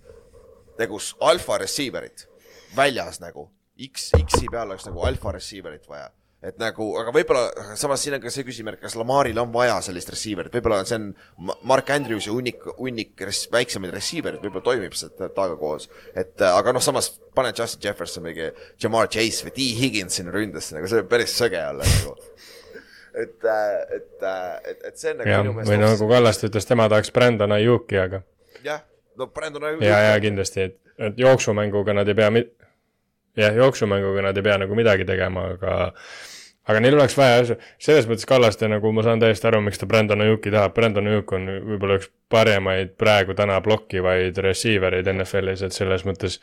[SPEAKER 2] nagu alfa receiver'it väljas nagu. X, X-i peal oleks nagu alfa receiver'it vaja. et nagu, aga võib-olla, samas siin on ka see küsimärk, kas Lamaril on vaja sellist receiver'it, võib-olla see on Ma- Mark Andrews ja hunnik, hunnik res, väiksemaid receiver'id, võib-olla toimib see temaga koos. et äh, aga noh, samas pane Justin Jefferson mingi Jamar Chase või T Higgins sinna ründesse, nagu see võib päris sõge olla nagu. et, et, et, et see on nagu minu
[SPEAKER 3] või no nagu Kallaste ütles, tema tahaks Brandon Ayuki, aga
[SPEAKER 2] jah, no Brandon Ayuk-
[SPEAKER 3] ja, ja kindlasti, et, et jooksumänguga nad ei pea mi-, jah, jooksumänguga nad ei pea nagu midagi tegema, aga aga neil oleks vaja, selles mõttes Kallaste nagu ma saan täiesti aru, miks ta Brandon Ayuki tahab, Brandon Ayuk on võib-olla üks parimaid praegu täna blokkivaid receiver eid NFL-is, et selles mõttes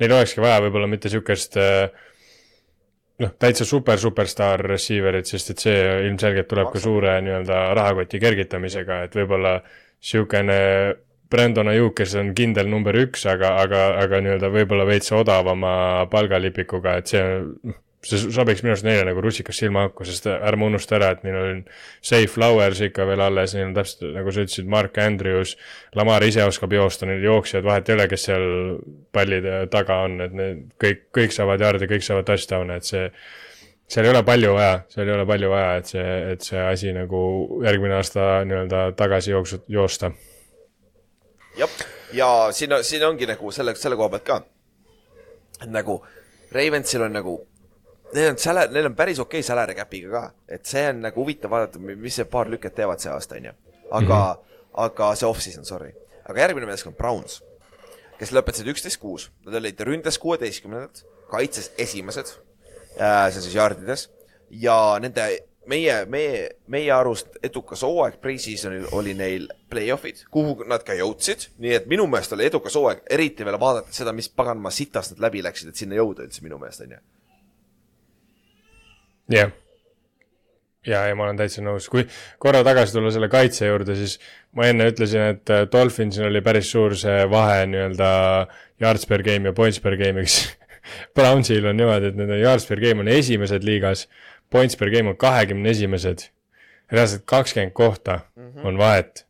[SPEAKER 3] neil olekski vaja võib-olla mitte niisugust äh, noh, täitsa super superstaar receiver'it, sest et see ilmselgelt tuleb ka suure nii-öelda rahakoti kergitamisega, et võib-olla niisugune Brandon Ayuk, kes on kindel number üks, aga, aga, aga nii-öelda võib-olla veits odavama palgalipikuga, et see, see sobiks minu arust neile nagu rusikas silmaauku, sest ärme unusta ära, et neil on Safe Flowers ikka veel alles, neil on täpselt nagu sa ütlesid, Mark Andrews, Lamar ise oskab joosta, neil jooksjad, vahet ei ole, kes seal pallide taga on, et need kõik, kõik saavad jaarde, kõik saavad touchdown'e, et see seal ei ole palju vaja, seal ei ole palju vaja, et see, et see asi nagu järgmine aasta nii-öelda tagasi jooksu, joosta.
[SPEAKER 2] jah, ja siin, siin ongi nagu selle, selle koha pealt ka. et nagu Ravensil on nagu, neil on salary, neil on päris okei okay salary cap'iga ka, et see on nagu huvitav vaadata, mis see paar lüket teevad see aasta, onju. aga mm, -hmm. aga see off-season, sorry. aga järgmine meeskond, Browns, kes lõpetasid üksteist kuus, nad olid ründes kuueteistkümnendad, kaitses esimesed, see on siis jardides ja nende meie, meie, meie arust edukas hooaeg pre-seasonil oli neil play-off'id, kuhu nad ka jõudsid, nii et minu meelest oli edukas hooaeg, eriti veel vaadates seda, mis paganama sitast nad läbi läksid, et sinna jõuda üldse minu meelest onju.
[SPEAKER 3] jah. ja, ja ma olen täitsa nõus, kui korra tagasi tulla selle kaitse juurde, siis ma enne ütlesin, et äh, Dolphinsil oli päris suur see vahe nii-öelda yards per game ja points per game'iks. [laughs] Brownsil on niimoodi, et nende yards per game on esimesed liigas, points per game on kahekümne esimesed. reaalselt kakskümmend kohta mm -hmm. on vahet.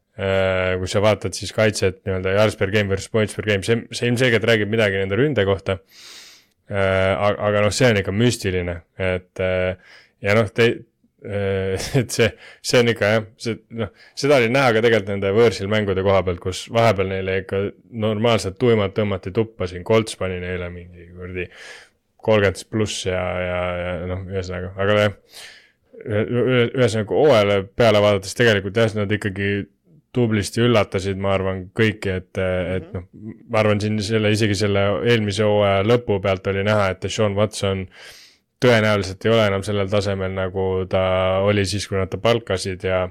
[SPEAKER 3] kui sa vaatad siis kaitset nii-öelda yards per game versus points per game, see, see ilmselgelt räägib midagi nende ründe kohta aga, aga noh, see on ikka müstiline, et äh, ja noh, te, [laughs] et see, see on ikka jah, see noh, seda oli näha ka tegelikult nende võõrsil mängude koha pealt, kus vahepeal neile ikka normaalselt tuimalt tõmmati tuppa siin, Colts pani neile mingi kuradi kolmkümmend pluss ja, ja, ja noh, ühesõnaga, aga jah, ühesõnaga hooajale peale vaadates tegelikult jah, nad ikkagi tublisti üllatasid, ma arvan, kõiki, et, et noh, ma arvan siin selle, isegi selle eelmise hooaja lõpu pealt oli näha, et Sean Watson tõenäoliselt ei ole enam sellel tasemel, nagu ta oli siis, kui nad ta palkasid ja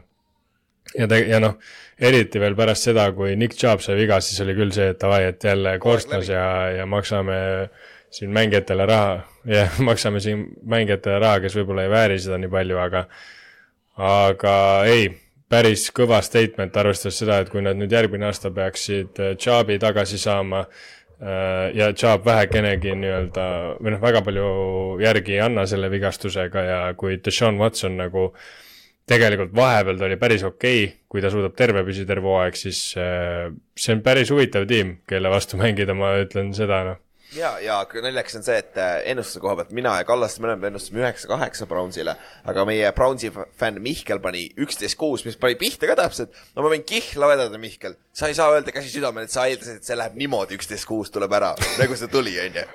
[SPEAKER 3] ja ta, ja noh, eriti veel pärast seda, kui Nick Chubb sai viga, siis oli küll see, et davai, et jälle korstas ja, ja maksame siin mängijatele raha, jah, maksame siin mängijatele raha, kes võib-olla ei vääri seda nii palju, aga aga ei päris kõva statement, arvestades seda, et kui nad nüüd järgmine aasta peaksid Chubb'i tagasi saama ja Chubb vähekenegi nii-öelda või noh, väga palju järgi ei anna selle vigastusega ja kui Deshaun Watson nagu tegelikult vahepeal ta oli päris okei okay,, kui ta suudab terve püsida terve hooaeg, siis see on päris huvitav tiim, kelle vastu mängida, ma ütlen seda, noh
[SPEAKER 2] ja, ja naljakas on see, et äh, ennustuse koha pealt mina ja Kallaste mõlemad ennustasime üheksa-kaheksa Brownsile, aga meie Brownsi fänn Mihkel pani üksteist kuus, mis pani pihta ka täpselt. no ma võin kihla vedada, Mihkel, sa ei saa öelda käsi südamel, et sa eeldasid, et see läheb niimoodi, üksteist kuus tuleb ära, nagu see tuli, onju.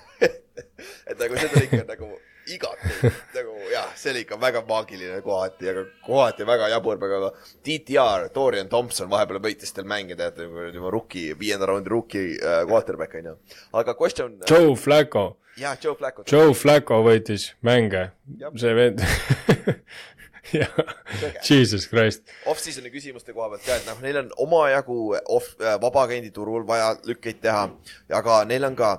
[SPEAKER 2] [laughs] et nagu see tuli ikka nagu igati nagu jah, see oli ikka väga maagiline kohati, aga kohati väga jabur, aga DTR, Dorian Thompson vahepeal võitis teil mänge, teate, juba rookie, viienda raundi rookie äh, quarterback onju. aga question.
[SPEAKER 3] Joe Flacco.
[SPEAKER 2] jah, Joe Flacco.
[SPEAKER 3] Joe Flacco võitis mänge, see vend [laughs] jah, Jesus Christ.
[SPEAKER 2] Off-season'i küsimuste koha pealt ka, et noh, neil on omajagu off, äh, vabaagendi turul vaja lükkeid teha, aga neil on ka,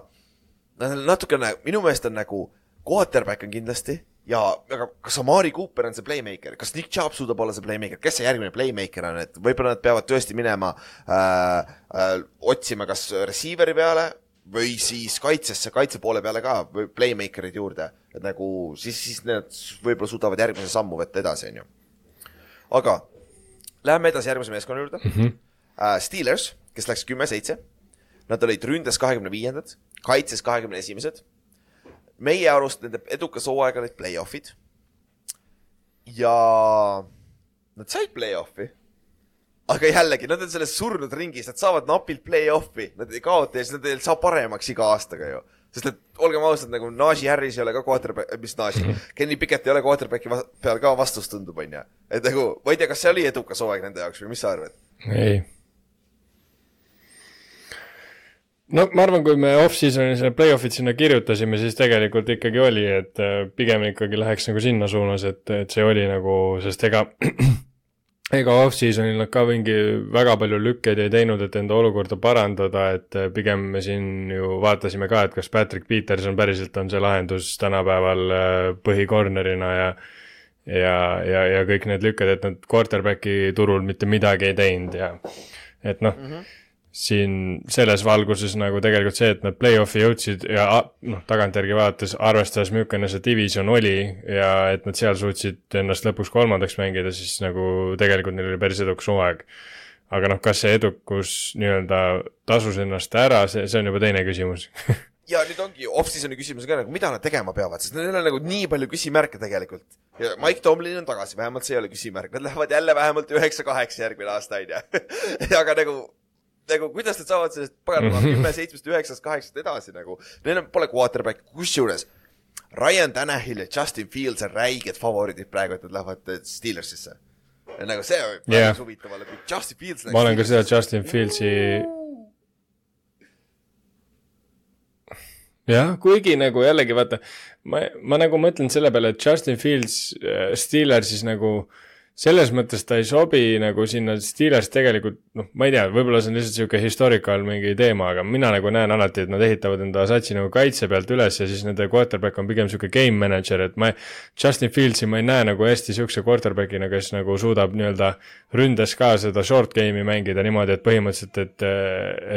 [SPEAKER 2] nad on natukene, minu meelest on nagu quarterback on kindlasti ja, aga kas Amari Cooper on see playmaker, kas Nick Chubb suudab olla see playmaker, kes see järgmine playmaker on, et võib-olla nad peavad tõesti minema äh, äh, otsima kas receiver'i peale või siis kaitsesse, kaitse poole peale ka või playmaker'id juurde, et nagu siis, siis need võib-olla suudavad järgmise sammu võtta edasi, onju. aga läheme edasi järgmise meeskonna juurde mm. -hmm. Uh, Steelers, kes läks kümme-seitse, nad olid ründes kahekümne viiendad, kaitses kahekümne esimesed meie arust nende edukas hooaeg olid play-off'id. ja nad said play-off'i. aga jällegi, nad on selles surnud ringis, nad saavad napilt play-off'i, nad ei kaota ja siis nad ei saa paremaks iga aastaga ju sest et olgem ausad, nagu Najee Harris ei ole ka quarterback, mis Najee, Kenny Pickett ei ole quarterback'i peal ka vastus, tundub, onju. et nagu, ma ei tea, kas see oli edukas hooaeg nende jaoks või mis sa arvad?
[SPEAKER 3] ei no ma arvan, kui me off-season'i selle play-off'id sinna kirjutasime, siis tegelikult ikkagi oli, et äh, pigem ikkagi läheks nagu sinna suunas, et, et see oli nagu, sest ega [clears throat] ega off-season'il nad ka mingi väga palju lükkeid ei teinud, et enda olukorda parandada, et äh, pigem me siin ju vaatasime ka, et kas Patrick Peterson päriselt on see lahendus tänapäeval äh, põhikornerina ja ja, ja, ja kõik need lükked, et nad quarterback'i turul mitte midagi ei teinud ja et noh mm -hmm siin selles valguses nagu tegelikult see, et nad play-off'i jõudsid ja noh, tagantjärgi vaadates, arvestades, milline see division oli ja et nad seal suutsid ennast lõpuks kolmandaks mängida, siis nagu tegelikult neil oli päris edukas hooaeg. aga noh, kas see edukus nii-öelda tasus ennast ära, see, see on juba teine küsimus [laughs]
[SPEAKER 2] ja nüüd ongi off-season'i küsimus ka nagu, mida nad tegema peavad, sest neil on nagu nii palju küsimärke tegelikult. ja Mike Tomlin on tagasi, vähemalt see ei ole küsimärk, nad lähevad jälle vähemalt üheksa-kaheksa järgmine aasta, onju. [laughs] aga nagu nagu kuidas nad saavad sellest paganama [laughs] kümme, seitsmest, üheksast, kaheksast edasi nagu. Neil on, pole quarterback'i, kusjuures Ryan Tanahil ja Justin Fields on räiged favoriidid praegu, et nad lähevad Steelersisse. nagu see on yeah. huvitav olla, kui Justin Fields
[SPEAKER 3] ma olen ka seda Justin Fieldsi jah, kuigi nagu jällegi vaata, ma, ma nagu mõtlen selle peale, et Justin Fields äh, Steelersis nagu äh, selles mõttes ta ei sobi nagu sinna Steelers tegelikult, noh, ma ei tea, võib-olla see on lihtsalt niisugune historical mingi teema, aga mina nagu näen alati, et nad ehitavad enda satsi nagu kaitse pealt üles ja siis nende quarterback on pigem niisugune game manager, et ma, Justin Fieldsi ma ei näe nagu hästi niisuguse quarterback'ina, kes nagu suudab nii-öelda ründes ka seda short game'i mängida niimoodi, et põhimõtteliselt, et,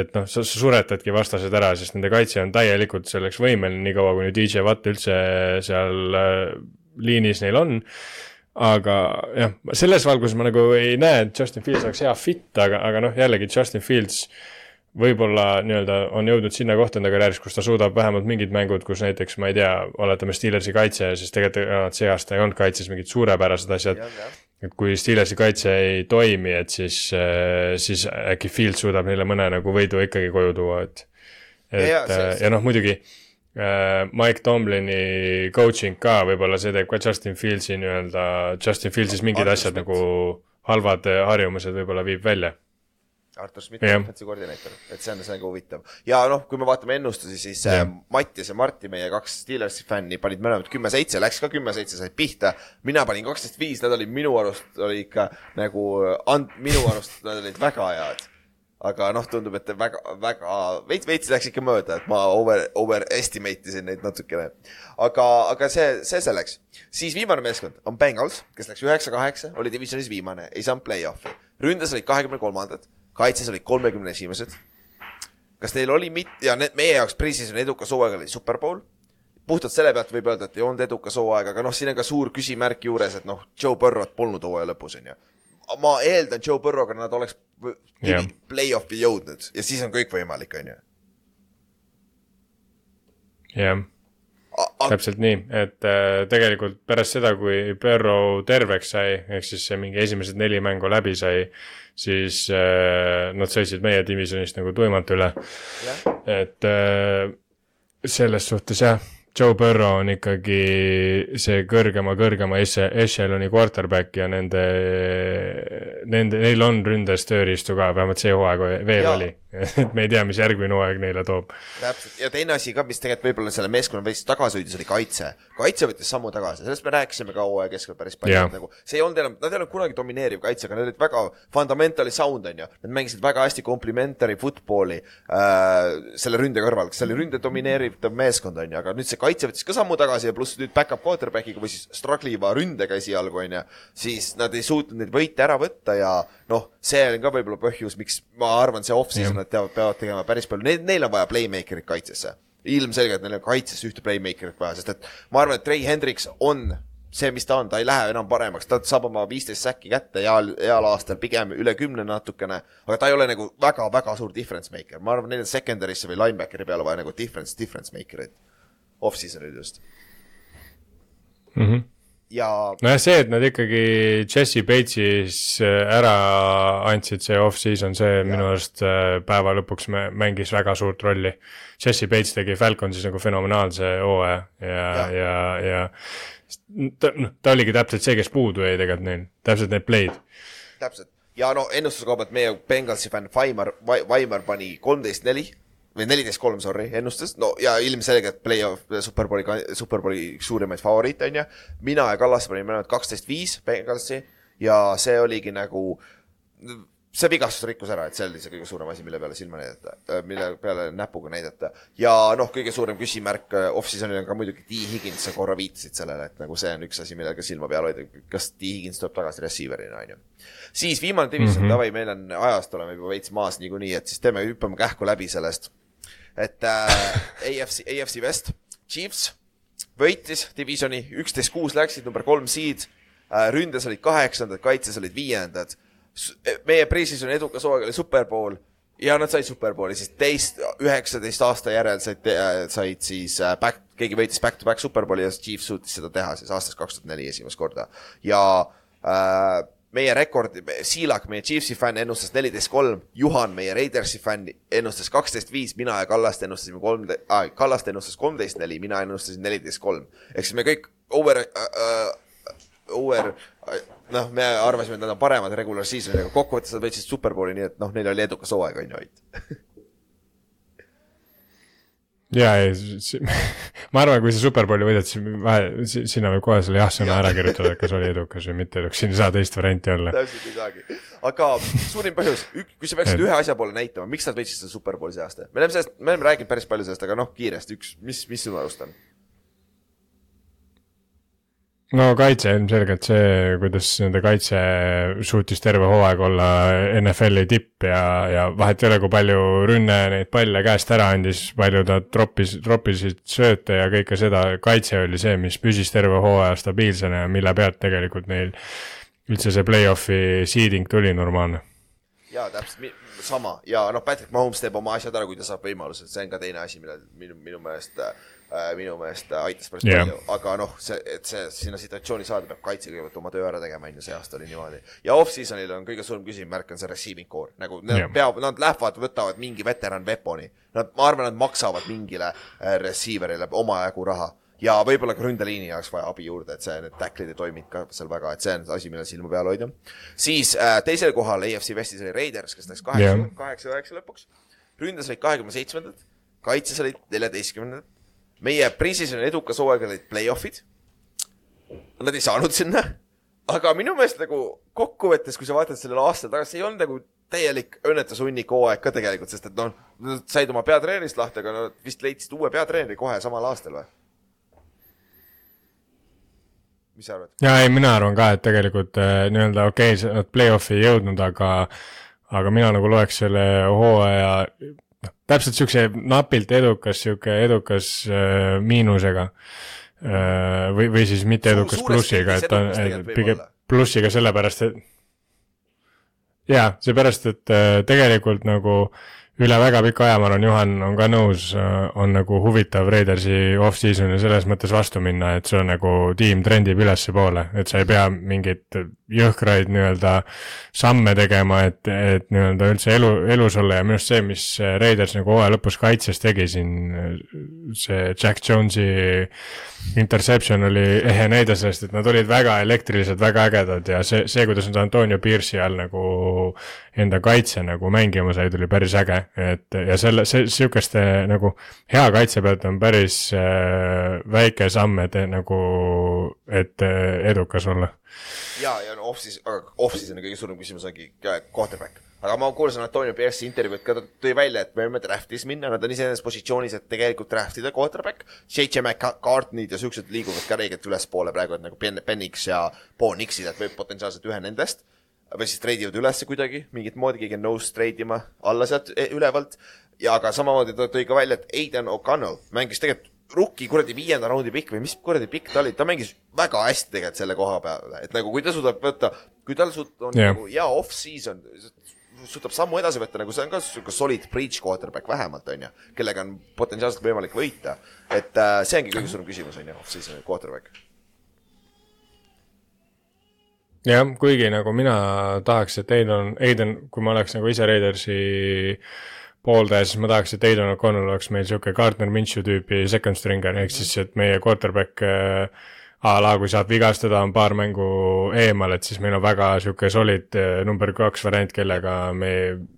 [SPEAKER 3] et noh, sa suretadki vastased ära, sest nende kaitse on täielikult selleks võimeline, niikaua kuni DJ Watt üldse seal äh, liinis neil on aga jah, selles valguses ma nagu ei näe, et Justin Fields oleks hea fit, aga, aga noh, jällegi Justin Fields võib-olla nii-öelda on jõudnud sinna kohta enda karjääris, kus ta suudab vähemalt mingid mängud, kus näiteks ma ei tea, oletame Steelersi kaitse, siis tegelikult nad see aasta ei olnud kaitses mingid suurepärased asjad. et kui Steelersi kaitse ei toimi, et siis, siis äkki Fields suudab neile mõne nagu võidu ikkagi koju tuua, et. et ja, ja, ja noh, muidugi Äh, Mike Tomlini coaching ka, võib-olla see teeb ka Justin Fieldsi nii-öelda, Justin Fieldsis mingid Arthur asjad Smith. nagu halvad äh, harjumused võib-olla viib välja.
[SPEAKER 2] Artur Schmidt on defensive koordineeter, et see on, ka huvitav. ja noh, kui me vaatame ennustusi, siis ja. Äh, Mattias ja Martti, meie kaks Steelersi fänni, panid mõlemad kümme-seitse, läks ka kümme-seitse, said pihta. mina panin kaksteist viis, nad olid minu arust, oli ikka nagu, minu arust nad olid väga head aga noh, tundub, et väga, väga veits, veits läks ikka mööda, et ma over, overestimate isin neid natukene. aga, aga see, see selleks. siis viimane meeskond on Bengals, kes läks üheksa-kaheksa, oli divisionis viimane, ei saanud play-off'i. ründes olid kahekümne kolmandad, kaitses olid kolmekümne esimesed. kas neil oli mit- ja need meie jaoks pre-season edukas hooaeg oli Superbowl puhtalt selle pealt võib öelda, et ei olnud edukas hooaeg, aga noh, siin on ka suur küsimärk juures, et noh, Joe Burrow't polnud hooaja lõpus, onju. Ma eeldan Joe Burrow'ga nad oleks
[SPEAKER 3] Jah.
[SPEAKER 2] play-off'i jõudnud ja siis on kõik võimalik, onju.
[SPEAKER 3] jah täpselt nii, et äh, tegelikult pärast seda, kui Burrow terveks sai, ehk siis see mingi esimesed neli mängu läbi sai, siis äh, nad sõitsid meie divisjonist nagu tuimalt üle. et äh, selles suhtes jah, Joe Burrow on ikkagi see kõrgema, kõrgema echelon'i quarterback ja nende, nende, neil on ründes tööriistu ka, vähemalt see hooaeg veel
[SPEAKER 2] Jaa.
[SPEAKER 3] oli. [laughs] et me ei tea, mis järgmine hooaeg neile toob.
[SPEAKER 2] täpselt ja teine asi ka, mis tegelikult võib-olla selle meeskonna veits tagasi hoidis, oli kaitse. kaitse võttis sammu tagasi, sellest me rääkisime ka hooaja keskel päris palju
[SPEAKER 3] Jah.
[SPEAKER 2] nagu see ei olnud enam, nad ei olnud kunagi domineeriv kaitse, aga nad olid väga fundamentally sound on ju. Nad mängisid väga hästi complimentary football'i äh, selle ründe kõrval, see oli ründe domineeriv meeskond on ju, aga nüüd see kaitse võttis ka sammu tagasi ja pluss nüüd back-up quarterback'iga või siis struggle iva ründega esialgu on ju. siis nad ei suutnud neid võite ära võtta ja noh, see on ka võib-olla põhjus, miks ma arvan, see off-season nad teavad, peavad tegema päris palju, neil, neil on vaja playmaker'it kaitsesse. Ilmselgelt neil on kaitses ühte playmaker'it vaja, sest et ma arvan, et Trey Hendriks on see, mis ta on, ta ei lähe enam paremaks, ta saab oma viisteist säkki kätte heal, heal aastal pigem üle kümne natukene, aga ta ei ole nagu väga-väga suur difference maker, ma arvan, neil on secondary'sse või linebackeri peale vaja nagu difference, difference maker'it. Off-season'il just
[SPEAKER 3] Mm -hmm.
[SPEAKER 2] Ja
[SPEAKER 3] nojah, see, et nad ikkagi Jesse Bates'is äh, ära andsid, see off-season, see ja. minu arust äh, päeva lõpuks mängis väga suurt rolli. Jesse Bates tegi Falconsis nagu fenomenaalse hooaja ja, ja, ja, ja ta, noh, ta oligi täpselt see, kes puudu jäi tegelikult neil, täpselt need play'd.
[SPEAKER 2] täpselt ja no ennustuse koha pealt meie Bengalsi fänn Vaimar, Vaimar pani kolmteist neli või neliteist kolm, sorry, ennustas, no ja ilmselgelt play-off, superbowli, superbowli üks suurimaid favoriite on ju. mina ja Kallas panime mõlemad kaksteist viis Bengalsi ja see oligi nagu, see vigastus rikkus ära, et see oli see kõige suurem asi, mille peale silma näidata, mille peale näpuga näidata. ja noh, kõige suurem küsimärk äh, off-season'il on ka muidugi T Higgins, sa korra viitasid sellele, et nagu see on üks asi, millega silma peal hoida, kas T Higgins tuleb tagasi receiver'ina, on ju. siis viimane division mm, -hmm. davai, meil on ajast oleme juba veits maas niikuinii, et siis teeme, hüppame kähku läbi sellest et äh, [laughs] AFC, AFC West, Chiefs võitis divisioni, üksteist kuus läksid, number kolm seed äh,. ründes olid kaheksandad, kaitses olid viiendad. meie pre-season'i edukas hooaeg oli Superbowl ja nad said Superbowli, siis teist, üheksateist aasta järel said, said siis äh, back, keegi võitis back-to-back Superbowli ja Chiefs suutis seda teha siis aastast kaks tuhat neli esimest korda. ja äh, meie rekord, Siilak, meie Chiefsi fänn ennustas neliteist kolm, Juhan, meie Raidersi fänn ennustas kaksteist viis, mina ja Kallaste ennustasime kolm äh,, Kallaste ennustas kolmteist neli, mina ennustasin neliteist kolm. ehk siis me kõik over äh,, over äh, noh, me arvasime, et nad on paremad regular season'iga, kokkuvõttes nad võitsid Superbowli, nii et noh, neil oli edukas hooaeg, on ju, Ott [laughs]
[SPEAKER 3] ja, ei, [laughs] ma arvan, kui sa Superbowli võidad, siis sinna võib kohe selle jah-sõna ära kirjutada, et kas oli edukas või mitte edukas, siin ei saa teist varianti olla.
[SPEAKER 2] täpselt ei saagi, aga suurim põhjus, kui sa peaksid ühe asja poole näitama, miks nad võitsid seda Superbowli see aasta, me oleme sellest, me oleme rääkinud päris palju sellest, aga noh, kiiresti üks, mis, mis sinu arust on?
[SPEAKER 3] No kaitse ilmselgelt see, kuidas nende kaitse suutis terve hooaeg olla NFL-i tipp ja, ja vahet ei ole, kui palju rünne neid palle käest ära andis, palju ta troppis, troppisid sööte ja kõike seda, kaitse oli see, mis püsis terve hooaja stabiilsena ja mille pealt tegelikult neil üldse see play-off'i seeding tuli normaalne.
[SPEAKER 2] jaa, täpselt, sama. Ja noh, Patrick Mahomes teeb oma asjad ära, kui ta saab võimaluse, see on ka teine asi, mille minu, minu meelest äh, minu meelest aitas päris yeah. palju, aga noh, see, et see sinna situatsiooni saada, peab kaitse kõigepealt oma töö ära tegema, on ju, see aasta oli niimoodi. ja off-season'il on kõige suurem küsimärk on see receiving core, nagu nad yeah. peavad, nad lähevad, võtavad mingi veteran weapon'i. Nad, ma arvan, nad maksavad mingile äh, receiver'ile omajagu raha ja võib-olla ka ründeliini jaoks vaja abi juurde, et see, need tacklid ei toiminud ka seal väga, et see on asi, millele silma peal hoida. siis äh, teisel kohal EFC Westis oli Raiders, kes läks kaheksa yeah., kaheksa, üheksa lõpuks. ründes olid kahekümne seitsmendad, kaitses olid neljateistkümnendad meie pre-season'i edukas hooaeg olid play-off'id. Nad ei saanud sinna, aga minu meelest nagu kokkuvõttes, kui sa vaatad sellele aastale tagasi, ei olnud nagu täielik õnnetushunnik hooaeg ka tegelikult, sest et noh, nad said oma peatreenerist lahti, aga nad vist leidsid uue peatreeneri kohe samal aastal või? mis sa arvad?
[SPEAKER 3] ja ei, mina arvan ka, et tegelikult äh, nii-öelda okei okay,, nad play-off'i ei jõudnud, aga aga mina nagu loeks selle hooaja täpselt siukse napilt edukas, sihuke edukas äh, miinusega äh,. või, või siis mitte edukas
[SPEAKER 2] suures
[SPEAKER 3] plussiga, et on
[SPEAKER 2] võib
[SPEAKER 3] pigem plussiga sellepärast, et jaa, seepärast, et äh, tegelikult nagu üle väga pika aja, ma arvan, Juhan on ka nõus, on nagu huvitav Raidersi off-season'i selles mõttes vastu minna, et sul nagu tiim trendib ülespoole, et sa ei pea mingeid jõhkraid nii-öelda samme tegema, et, et nii-öelda üldse elu, elus olla. Ja minu arust see, mis Raiders nagu hooaja lõpus kaitses tegi siin, see Jack Jones'i interception oli ehe näide sellest, et nad olid väga elektrilised, väga ägedad. Ja see, see, kuidas nad Antonio Pierce'i all nagu enda kaitse nagu mängima said, oli päris äge, et ja selle, see, sihukeste nagu hea kaitse pealt on päris äh, väike samm, et nagu, et äh, edukas olla.
[SPEAKER 2] ja, ja no off-siis, aga off-season'i kõige suurem küsimus ongi quarterback. aga ma kuulasin Antonio Pierce'i intervjuud ka, ta tõi välja, et me võime draft'is minna, nad on iseenesest positsioonis, et tegelikult draft ida quarterback. JJ McCartney'd ja siuksed liiguvad ka reegelt ülespoole praegu, et nagu Ben, Penix ja Bo Nixid, et võib potentsiaalselt ühe nendest või siis treidivad ülesse kuidagi, mingit moodi keegi on nõus treidima alla sealt e- ülevalt. ja aga samamoodi ta tõi ka välja, et Aiden O'Connell mängis tegelikult rookie kuradi viienda raundi pikk või mis kuradi pikk ta oli, ta mängis väga hästi tegelikult selle koha peale, et nagu kui ta suudab võtta, kui tal suut- on yeah. nagu hea off-season, suudab sammu edasi võtta, nagu see on ka sihuke solid breach quarterback vähemalt onju, kellega on potentsiaalselt võimalik võita. et äh, see ongi kõige suurem küsimus onju, off-season quarterback.
[SPEAKER 3] jah, kuigi nagu mina tahaks, et Aiden, Aiden, kui ma oleks nagu ise Raidersi pooldaja, siis ma tahaks, et Aiden O'Connell oleks meil sihuke Gardner Minshew tüüpi second stringer, ehk siis, et meie quarterback äh, a la kui saab vigastada, on paar mängu eemal, et siis meil on väga sihuke solid äh, number kaks variant, kellega me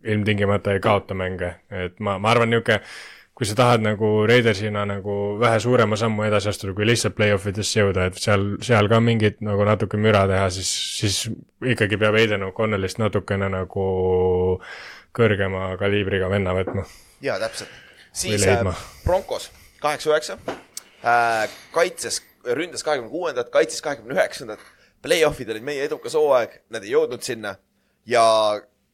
[SPEAKER 3] ilmtingimata ei kaota mänge, et ma, ma arvan, nihuke kui sa tahad nagu Raidersina nagu vähe suurema sammu edasi astuda, kui lihtsalt play-off idesse jõuda, et seal, seal ka mingit nagu natuke müra teha, siis, siis ikkagi peab Aiden O'Connellist natukene nagu kõrgema kaliibriga venna võtma.
[SPEAKER 2] jaa, täpselt. Siis äh, Broncos kaheksa-üheksa äh,, kaitses, ründas kahekümne kuuendat, kaitses kahekümne üheksandat. Play-off'id olid meie edukas hooaeg, nad ei jõudnud sinna ja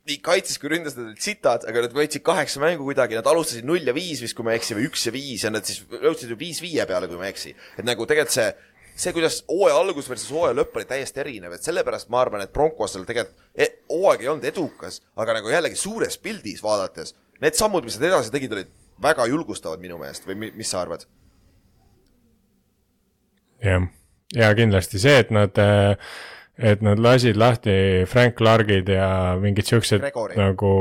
[SPEAKER 2] nii kaitses kui ründas nad olid sitad, aga nad võitsid kaheksa mängu kuidagi, nad alustasid null ja viis vist, kui ma ei eksi, või üks ja viis ja nad siis jõudsid ju viis viie peale, kui ma ei eksi. et nagu tegelikult see, see, kuidas hooaja algus versus hooaja lõpp oli täiesti erinev, et sellepärast ma arvan, et Broncosel tegelikult e hooaeg ei olnud edukas, aga nagu jällegi suures pildis vaadates, need sammud, mis nad edasi tegid, olid väga julgustavad minu meelest või mi- mis sa arvad?
[SPEAKER 3] jah, ja kindlasti see, et nad, et nad lasid lahti Frank Clarkid ja mingid siuksed
[SPEAKER 2] Gregori.
[SPEAKER 3] nagu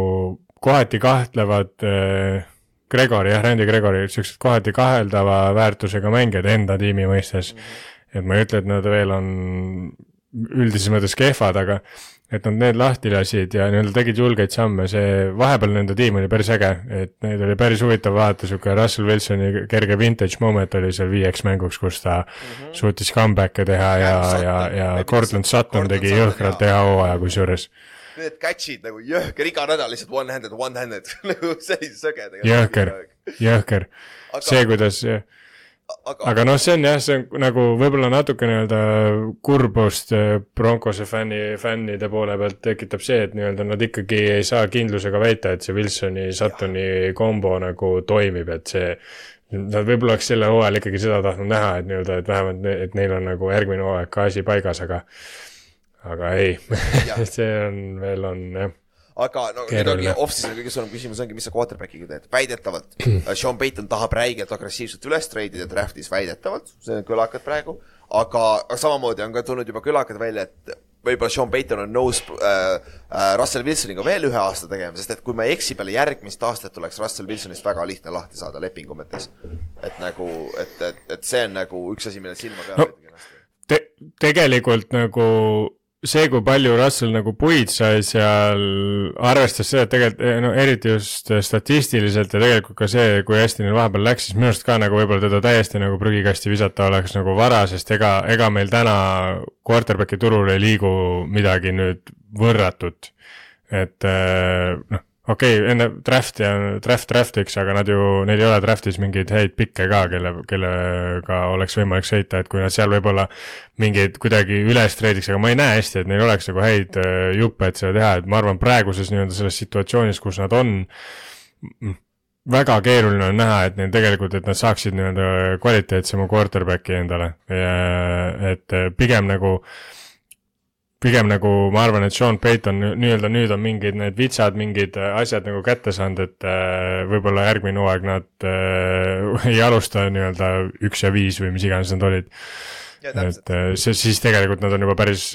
[SPEAKER 3] kohati kahtlevad äh, Gregori jah, Randy Gregori, siuksed kohati kaheldava väärtusega mängijad enda tiimi mõistes mm. -hmm. et ma ei ütle, et nad veel on üldises mõttes kehvad, aga et nad need lahti lasid ja nii-öelda tegid julgeid samme, see vahepeal nende tiim oli päris äge, et neid oli päris huvitav vaadata, sihuke Russell Wilsoni kerge vintage moment oli seal viieks mänguks, kus ta mm -hmm. suutis comeback'e teha ja, ja, ja Cortland Sutton tegi jõhkralt hea hooaja kusjuures.
[SPEAKER 2] Need catch'id nagu jõhker, iga nädal lihtsalt one-handed, one-handed [laughs] nagu söge tegelikult.
[SPEAKER 3] jõhker, jõhker. See, kuidas,
[SPEAKER 2] aga,
[SPEAKER 3] aga noh, see on jah, see on nagu võib-olla natuke nii-öelda kurbust äh, Broncose fänni, fännide poole pealt tekitab see, et nii-öelda nad ikkagi ei saa kindlusega väita, et see Wilsoni, Suttoni kombo nagu toimib, et see Nad võib-olla oleks sellel hooajal ikkagi seda tahtnud näha, et nii-öelda, et vähemalt, et neil on nagu järgmine hooaeg ka asi paigas, aga aga ei. [laughs] See on veel on jah,
[SPEAKER 2] aga no nüüd ongi off-season'i kõige suurem küsimus ongi, mis sa quarterback'iga teed, väidetavalt Sean Payton tahab räigelt agressiivselt üles treidida draft'is väidetavalt, see on kõlakad praegu, aga aga samamoodi on ka tulnud juba kõlakad välja, et võib-olla Sean Payton on nõus äh, äh, Russell Wilsoniga veel ühe aasta tegema, sest et kui ma ei eksi, peale järgmist aastat oleks Russell Wilsonist väga lihtne lahti saada lepingu mõttes. et nagu, et, et, et see on nagu üks asi, millele silma peal
[SPEAKER 3] No. te-, tegelikult nagu see, kui palju Russell nagu puid sai seal, arvestas seda, et tegelikult eh, no eriti just statistiliselt ja tegelikult ka see, kui hästi neil vahepeal läks, siis minu arust ka nagu võib-olla teda täiesti nagu prügikasti visata oleks nagu vara, sest ega, ega meil täna quarterback'i turul ei liigu midagi nüüd võrratut. et eh, noh, okei okay,, enne draft'i on draft draft'iks, aga nad ju, neil ei ole draft'is mingeid häid pikke ka, kelle, kellega oleks võimalik sõita, et kui nad seal võib-olla mingeid kuidagi üles treidiks, aga ma ei näe hästi, et neil oleks nagu häid äh, juppe, et seda teha, et ma arvan, praeguses nii-öelda selles situatsioonis, kus nad on, väga keeruline on näha, et neil tegelikult, et nad saaksid nii-öelda kvaliteetsema quarterback'i endale, et pigem nagu pigem nagu ma arvan, et Sean Payton nii-öelda nüüd on mingid need vitsad, mingid asjad nagu kätte saanud, et äh, võib-olla järgmine hooaeg nad äh, [laughs] ei alusta nii-öelda üks ja viis või mis iganes nad olid. et äh, see, siis tegelikult nad on juba päris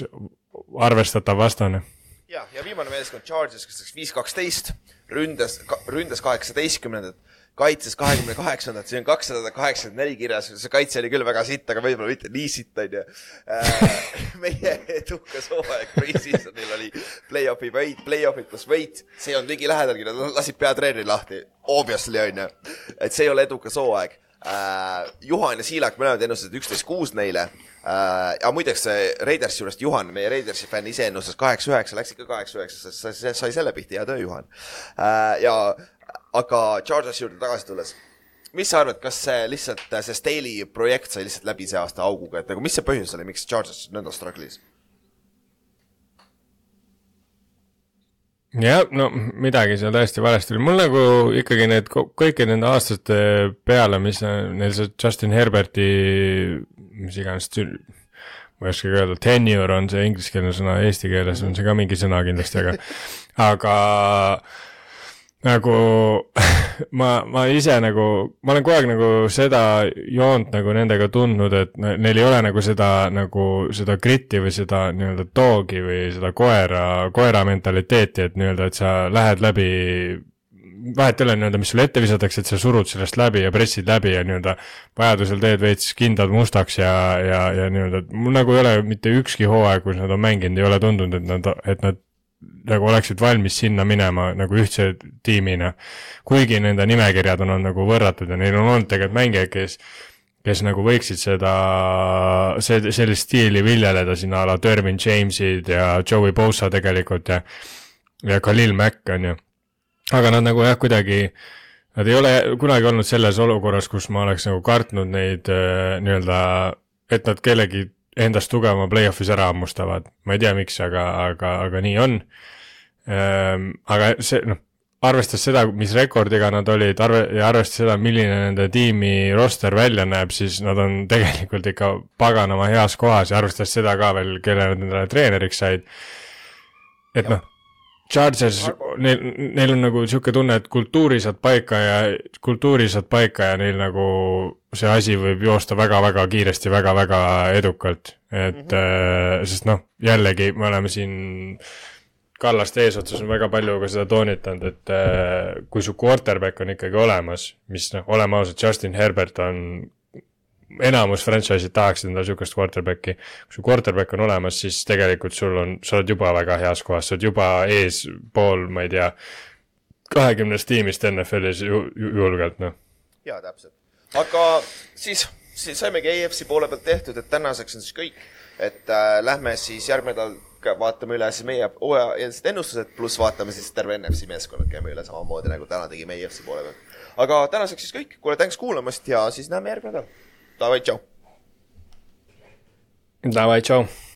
[SPEAKER 3] arvestatav vastane.
[SPEAKER 2] ja, ja viimane meeskond Charges, kes läks viis kaksteist, ründas, ründas kaheksateistkümnendat, kaitses kahekümne kaheksandat, siin on kakssada kaheksakümmend neli kirjas, see kaitse oli küll väga sitt, aga võib-olla mitte nii sitt, onju. Äh, [laughs] meie edukas hooaeg pre-seasonil oli play-off'i võit, play-off'id pluss võit, see ei olnud ligilähedalgi, nad lasid peatreeneri lahti, obviously onju. et see ei ole edukas hooaeg uh,. Juhan ja Siilak mõlemad ennustasid üksteist kuus neile uh,. ja muideks Raidersi juurest Juhan, meie Raidersi fänn ise ennustas kaheksa-üheksa, läks ikka kaheksa-üheksa, sai selle pihta, hea töö, Juhan uh,. ja aga Chargersi juurde tagasi tulles, mis sa arvad, kas see lihtsalt, see Staley projekt sai lihtsalt läbi see aasta auguga, et nagu mis see põhjus oli, miks Chargers nõnda struggle'is?
[SPEAKER 3] jah, no midagi seal täiesti valesti oli, mul nagu ikkagi need kõikide nende aastate peale, mis neil see Justin Herberti, mis iganes, ma ei oskagi öelda, tenure on see ingliskeelne sõna, eesti keeles on see ka mingi sõna kindlasti, aga [laughs] aga nagu [laughs] ma, ma ise nagu, ma olen kogu aeg nagu seda joont nagu nendega tundnud, et neil ei ole nagu seda nagu seda grit'i või seda nii-öelda dog'i või seda koera, koera mentaliteeti, et nii-öelda, et sa lähed läbi vahet ei ole nii-öelda, mis sulle ette visatakse, et sa surud sellest läbi ja pressid läbi ja nii-öelda vajadusel teed veits kindad mustaks ja, ja, ja nii-öelda, mul nagu ei ole mitte ükski hooaeg, kus nad on mänginud, ei ole tundunud, et nad, et nad nagu oleksid valmis sinna minema nagu ühtse tiimina. kuigi nende nimekirjad on, on nagu võrratud ja neil on olnud tegelikult mängijaid, kes kes nagu võiksid seda, see, sellist stiili viljeleda siin a la Dervin James'id ja Joey Bosa tegelikult ja ja Khalil Mack on ju. aga nad nagu jah, kuidagi Nad ei ole kunagi olnud selles olukorras, kus ma oleks nagu kartnud neid äh, nii-öelda, et nad kellegi endast tugevama play-off'is ära hammustavad, ma ei tea, miks, aga, aga, aga nii on. Ehm, aga see, noh, arvestades seda, mis rekordiga nad olid, arve, ja arvestades seda, milline nende tiimi roster välja näeb, siis nad on tegelikult ikka paganama heas kohas ja arvestades seda ka veel, kelle nad endale treeneriks said. et noh Chargers, neil, neil on nagu sihuke tunne, et kultuuri saad paika ja, kultuuri saad paika ja neil nagu see asi võib joosta väga-väga kiiresti väga,, väga-väga edukalt. et mm, -hmm. sest noh, jällegi me oleme siin Kallaste eesotsas on väga palju ka seda toonitanud, et äh, kui su quarterback on ikkagi olemas, mis noh, oleme ausad, Justin Herbert on enamus franchise'id tahaksid endale sihukest quarterback'i. kui su quarterback on olemas, siis tegelikult sul on, sa oled juba väga heas kohas, sa oled juba eespool, ma ei tea, kahekümnest tiimist NFL-is ju, ju, julgelt, noh.
[SPEAKER 2] jaa, täpselt. aga siis, siis saimegi EFC poole pealt tehtud, et tänaseks on siis kõik. et äh, lähme siis järgmine nädal vaatame üle siis meie hooajaeelsed ennustused, pluss vaatame siis terve NFC meeskonnad käime üle samamoodi nagu täna tegime EFC poole pealt. aga tänaseks siis kõik, kuule, tänks kuulamast ja siis näeme järgmine nädal Dávaj, čau.
[SPEAKER 3] Dávaj, čau.